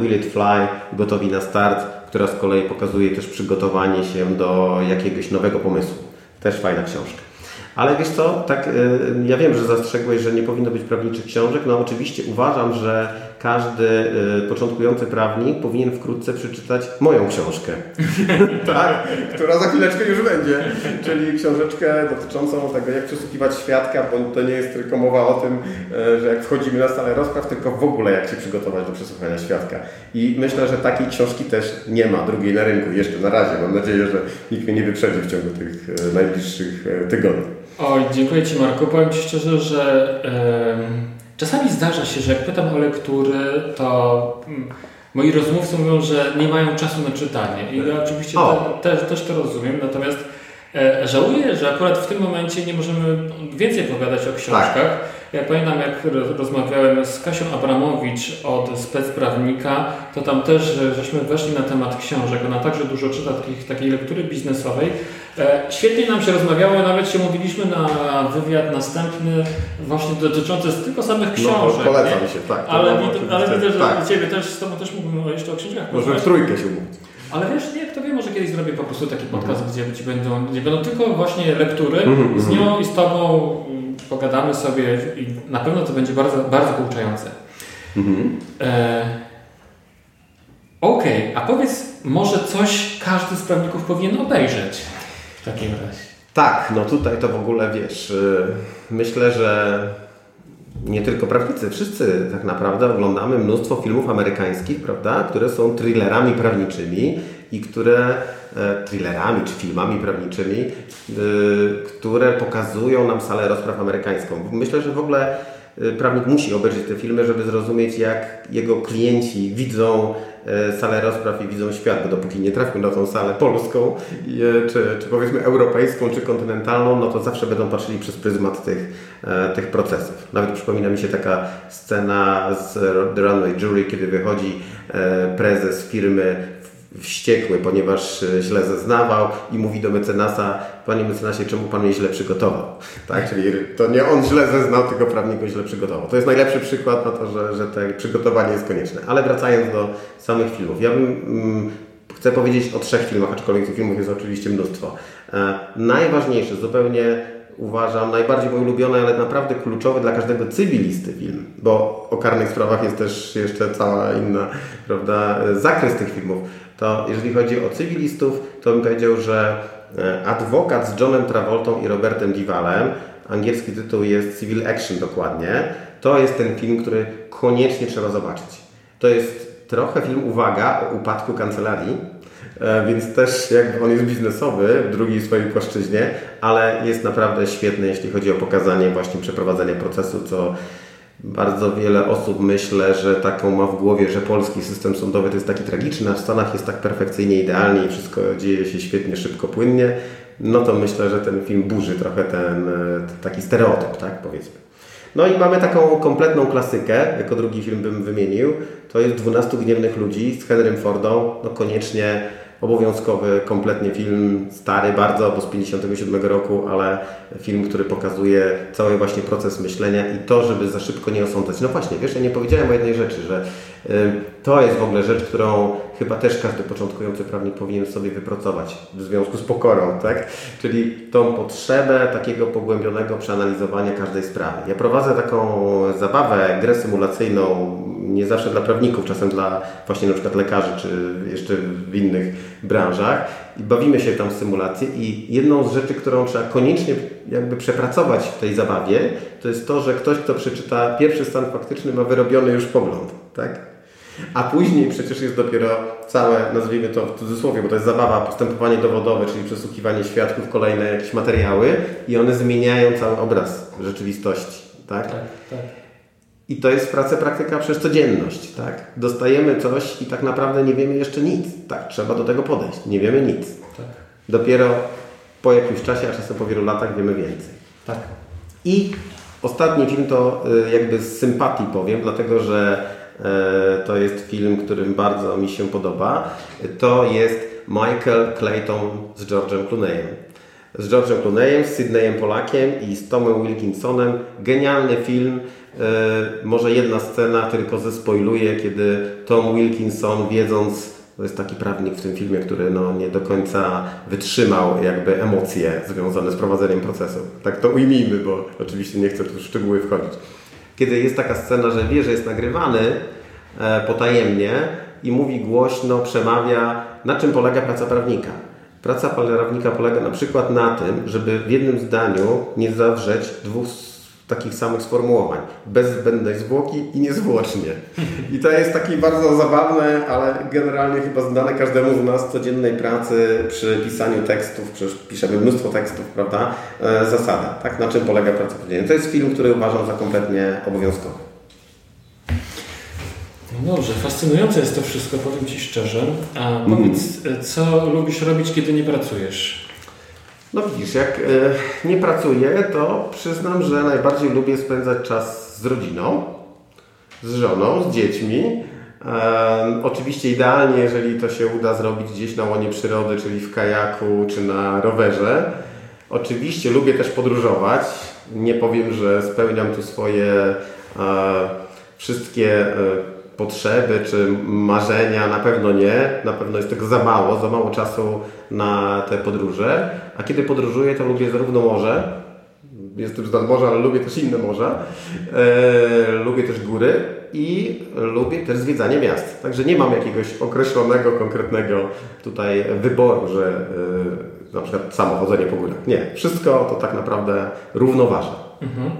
Will It Fly, Gotowi na Start, która z kolei pokazuje też przygotowanie się do jakiegoś nowego pomysłu. Też fajna książka. Ale wiesz co, tak, y, ja wiem, że zastrzegłeś, że nie powinno być prawniczych książek. No oczywiście uważam, że każdy y, początkujący prawnik powinien wkrótce przeczytać moją książkę. tak, która za chwileczkę już będzie. Czyli książeczkę dotyczącą tego, jak przesłuchiwać świadka, bo to nie jest tylko mowa o tym, y, że jak wchodzimy na salę rozpraw, tylko w ogóle jak się przygotować do przesłuchania świadka. I myślę, że takiej książki też nie ma drugiej na rynku jeszcze na razie. Mam nadzieję, że nikt mnie nie wyprzedzi w ciągu tych najbliższych tygodni. Oj, dziękuję Ci Marku. Powiem Ci szczerze, że czasami zdarza się, że jak pytam o lektury, to mm, moi rozmówcy mówią, że nie mają czasu na czytanie. I ja oczywiście te, te, też to rozumiem, natomiast e, żałuję, że akurat w tym momencie nie możemy więcej pogadać o książkach. Tak. Ja pamiętam, jak rozmawiałem z Kasią Abramowicz od specprawnika, to tam też żeśmy weszli na temat książek. Ona także dużo czyta takich, takiej lektury biznesowej. E, świetnie nam się rozmawiało, nawet się mówiliśmy na wywiad następny właśnie dotyczący tylko samych no, książek. No, polecam się, tak. Ale, widzę, ale widzę, że tak. Ciebie też, z Tobą też mówimy jeszcze o książkach. Może w trójkę się mówić. Ale wiesz, nie, kto wie, może kiedyś zrobię po prostu taki podcast, mhm. gdzie, gdzie, będą, gdzie będą tylko właśnie lektury mhm, z mhm. nią i z Tobą mm, pogadamy sobie i na pewno to będzie bardzo, bardzo pouczające. Mhm. E, Okej, okay, a powiedz, może coś każdy z prawników powinien obejrzeć w takim razie. Tak, no tutaj to w ogóle wiesz, y, myślę, że nie tylko prawnicy, wszyscy tak naprawdę oglądamy mnóstwo filmów amerykańskich, prawda, które są thrillerami prawniczymi i które e, thrillerami czy filmami prawniczymi, e, które pokazują nam salę rozpraw amerykańską. Myślę, że w ogóle e, prawnik musi obejrzeć te filmy, żeby zrozumieć, jak jego klienci widzą salę rozpraw i widzą świat, bo dopóki nie trafią na tą salę polską, e, czy, czy powiedzmy europejską, czy kontynentalną, no to zawsze będą patrzyli przez pryzmat tych, e, tych procesów. Nawet przypomina mi się taka scena z The Runway Jury, kiedy wychodzi prezes firmy wściekły, ponieważ e, źle zeznawał i mówi do mecenasa, panie mecenasie, czemu pan mnie źle przygotował? Tak, czyli to nie on źle zeznał, tylko prawnik go źle przygotował. To jest najlepszy przykład na to, że, że to przygotowanie jest konieczne. Ale wracając do samych filmów. Ja bym, mm, chcę powiedzieć o trzech filmach, aczkolwiek tych filmów jest oczywiście mnóstwo. E, najważniejszy, zupełnie uważam najbardziej mój ulubiony, ale naprawdę kluczowy dla każdego cywilisty film, bo o karnych sprawach jest też jeszcze cała inna, prawda, zakres tych filmów. To jeżeli chodzi o cywilistów, to bym powiedział, że e, Adwokat z Johnem Travoltą i Robertem Diwalem, angielski tytuł jest Civil Action dokładnie, to jest ten film, który koniecznie trzeba zobaczyć. To jest trochę film, uwaga, o upadku kancelarii, E, więc też jakby on jest biznesowy w drugiej swojej płaszczyźnie, ale jest naprawdę świetny, jeśli chodzi o pokazanie właśnie przeprowadzenia procesu, co bardzo wiele osób myślę, że taką ma w głowie, że polski system sądowy to jest taki tragiczny, a w Stanach jest tak perfekcyjnie, idealnie i wszystko dzieje się świetnie, szybko, płynnie. No to myślę, że ten film burzy trochę ten e, taki stereotyp, tak powiedzmy. No i mamy taką kompletną klasykę, jako drugi film bym wymienił. To jest 12 gniewnych ludzi z Henrym Fordą. No koniecznie obowiązkowy kompletnie film, stary bardzo, bo z 57 roku, ale film, który pokazuje cały właśnie proces myślenia i to, żeby za szybko nie osądzać. No właśnie, wiesz, ja nie powiedziałem o jednej rzeczy, że to jest w ogóle rzecz, którą chyba też każdy początkujący prawnik powinien sobie wypracować w związku z pokorą, tak? Czyli tą potrzebę takiego pogłębionego przeanalizowania każdej sprawy. Ja prowadzę taką zabawę, grę symulacyjną, nie zawsze dla prawników, czasem dla właśnie na przykład lekarzy, czy jeszcze w innych branżach i bawimy się tam w symulację i jedną z rzeczy, którą trzeba koniecznie jakby przepracować w tej zabawie, to jest to, że ktoś, kto przeczyta pierwszy stan faktyczny ma wyrobiony już pogląd, tak? A później przecież jest dopiero całe, nazwijmy to w cudzysłowie, bo to jest zabawa, postępowanie dowodowe, czyli przesłuchiwanie świadków, kolejne jakieś materiały i one zmieniają cały obraz rzeczywistości, tak? Tak, tak. I to jest praca, praktyka przez codzienność, tak? Dostajemy coś i tak naprawdę nie wiemy jeszcze nic, tak? Trzeba do tego podejść. Nie wiemy nic. Tak. Dopiero po jakimś czasie, a czasem po wielu latach wiemy więcej. Tak. I ostatni film to y, jakby z sympatii powiem, dlatego że to jest film, którym bardzo mi się podoba. To jest Michael Clayton z George'em Clooneyem. Z George'em Clooneyem, z Sydneyem Polakiem i z Tomem Wilkinsonem. Genialny film E, może jedna scena tylko zespoiluje, kiedy Tom Wilkinson, wiedząc, to jest taki prawnik w tym filmie, który no, nie do końca wytrzymał jakby emocje związane z prowadzeniem procesu. Tak to ujmijmy, bo oczywiście nie chcę tu w szczegóły wchodzić. Kiedy jest taka scena, że wie, że jest nagrywany e, potajemnie i mówi głośno, przemawia, na czym polega praca prawnika. Praca prawnika polega na przykład na tym, żeby w jednym zdaniu nie zawrzeć dwóch takich samych sformułowań. Bez zbędnej zwłoki i niezwłocznie. I to jest takie bardzo zabawne, ale generalnie chyba znane każdemu z nas codziennej pracy przy pisaniu tekstów, przecież piszemy mnóstwo tekstów, prawda? E, zasada, tak? Na czym polega praca codzienna. To jest film, który uważam za kompletnie obowiązkowy. No dobrze, fascynujące jest to wszystko, powiem Ci szczerze. A powiedz, co lubisz robić, kiedy nie pracujesz? No widzisz, jak e, nie pracuję, to przyznam, że najbardziej lubię spędzać czas z rodziną, z żoną, z dziećmi. E, oczywiście idealnie, jeżeli to się uda zrobić gdzieś na łonie przyrody, czyli w kajaku czy na rowerze. Oczywiście lubię też podróżować. Nie powiem, że spełniam tu swoje e, wszystkie potrzeby czy marzenia, na pewno nie. Na pewno jest tego za mało, za mało czasu na te podróże. A kiedy podróżuję, to lubię zarówno morze, jestem z morza, ale lubię też inne morza. E, lubię też góry i lubię też zwiedzanie miast. Także nie mam jakiegoś określonego, konkretnego tutaj wyboru, że e, na przykład samochodzenie po górach. Nie, wszystko to tak naprawdę równoważa. Mhm.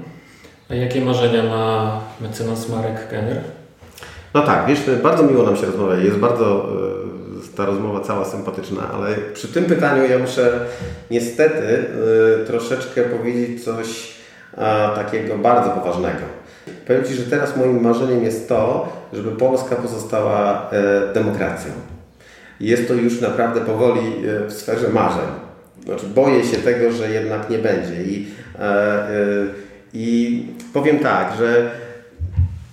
A jakie marzenia ma mecenas Marek Kenner? No tak, wiesz, bardzo miło nam się rozmawia. Jest bardzo y, ta rozmowa cała sympatyczna, ale przy tym pytaniu ja muszę niestety y, troszeczkę powiedzieć coś a, takiego bardzo poważnego. Powiem Ci, że teraz moim marzeniem jest to, żeby Polska pozostała e, demokracją. Jest to już naprawdę powoli e, w sferze marzeń. Znaczy, boję się tego, że jednak nie będzie. I, e, e, i powiem tak, że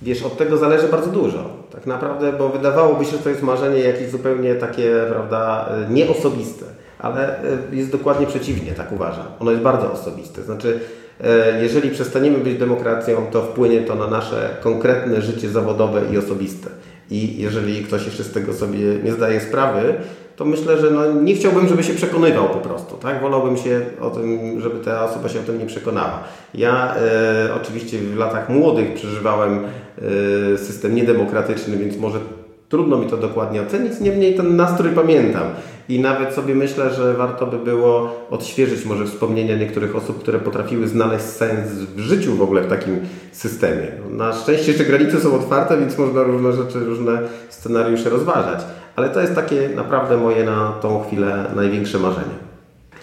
wiesz, od tego zależy bardzo dużo. Tak naprawdę, bo wydawałoby się, że to jest marzenie jakieś zupełnie takie, prawda, e, nieosobiste. Ale e, jest dokładnie przeciwnie, tak uważam. Ono jest bardzo osobiste. Znaczy, E, jeżeli przestaniemy być demokracją, to wpłynie to na nasze konkretne życie zawodowe i osobiste. I jeżeli ktoś jeszcze z tego sobie nie zdaje sprawy, to myślę, że no, nie chciałbym, żeby się przekonywał po prostu. Tak? Wolałbym się o tym, żeby ta osoba się o tym nie przekonała. Ja e, oczywiście w latach młodych przeżywałem e, system niedemokratyczny, więc może Trudno mi to dokładnie ocenić, niemniej ten nastrój pamiętam. I nawet sobie myślę, że warto by było odświeżyć może wspomnienia niektórych osób, które potrafiły znaleźć sens w życiu w ogóle w takim systemie. Na szczęście jeszcze granice są otwarte, więc można różne rzeczy, różne scenariusze rozważać. Ale to jest takie naprawdę moje na tą chwilę największe marzenie.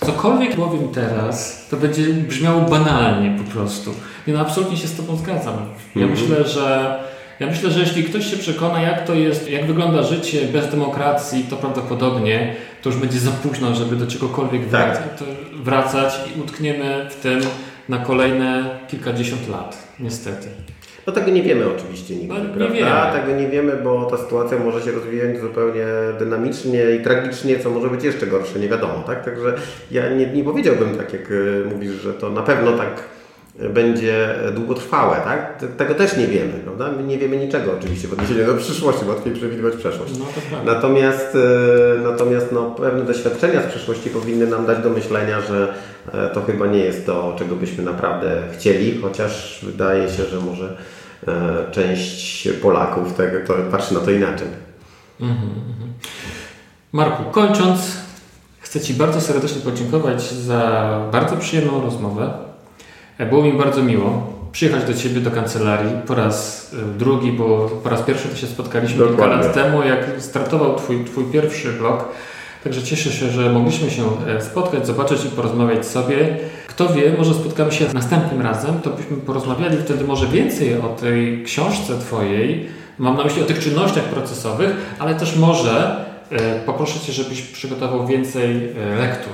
Cokolwiek powiem teraz, to będzie brzmiało banalnie po prostu. Ja no, absolutnie się z Tobą zgadzam. Ja mm -hmm. myślę, że ja myślę, że jeśli ktoś się przekona, jak to jest, jak wygląda życie bez demokracji, to prawdopodobnie to już będzie za późno, żeby do czegokolwiek tak. wracać, i utkniemy w tym na kolejne kilkadziesiąt lat, niestety. No tego nie wiemy oczywiście nigdy, no, prawda? Wiemy. Tego nie wiemy, bo ta sytuacja może się rozwijać zupełnie dynamicznie i tragicznie, co może być jeszcze gorsze, nie wiadomo, tak? Także ja nie, nie powiedziałbym tak, jak e, mówisz, że to na pewno tak będzie długotrwałe, tak? Tego też nie wiemy, prawda? My nie wiemy niczego oczywiście w odniesieniu do przyszłości, łatwiej przewidywać przeszłość. No, natomiast e, natomiast no, pewne doświadczenia z przeszłości powinny nam dać do myślenia, że e, to chyba nie jest to, czego byśmy naprawdę chcieli, chociaż wydaje się, że może e, część Polaków tego, to patrzy na to inaczej. Mhm, mhm. Marku, kończąc, chcę Ci bardzo serdecznie podziękować za bardzo przyjemną rozmowę. E, było mi bardzo miło przyjechać do Ciebie do kancelarii po raz e, drugi, bo po raz pierwszy to się spotkaliśmy Dokładnie. kilka lat temu, jak startował twój, twój pierwszy blog. Także cieszę się, że mogliśmy się e, spotkać, zobaczyć i porozmawiać sobie. Kto wie, może spotkamy się następnym razem, to byśmy porozmawiali wtedy może więcej o tej książce Twojej. Mam na myśli o tych czynnościach procesowych, ale też może poproszę Cię, żebyś przygotował więcej lektur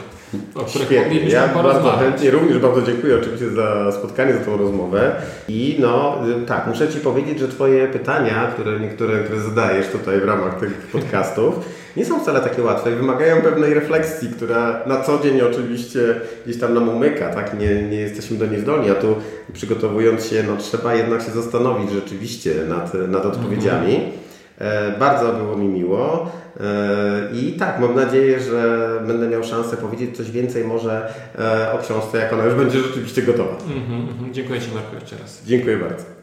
o których Świetnie. Ja bardzo chętnie, również bardzo dziękuję oczywiście za spotkanie, za tą rozmowę. I no tak, muszę Ci powiedzieć, że Twoje pytania, które niektóre które zadajesz tutaj w ramach tych podcastów, nie są wcale takie łatwe i wymagają pewnej refleksji, która na co dzień oczywiście gdzieś tam nam umyka, tak? Nie, nie jesteśmy do niej zdolni, a tu przygotowując się, no trzeba jednak się zastanowić rzeczywiście nad, nad odpowiedziami. Mhm. E, bardzo było mi miło e, i tak, mam nadzieję, że będę miał szansę powiedzieć coś więcej może e, o książce, jak ona już będzie rzeczywiście gotowa. Mm -hmm, dziękuję Ci Marku jeszcze raz. Dziękuję bardzo.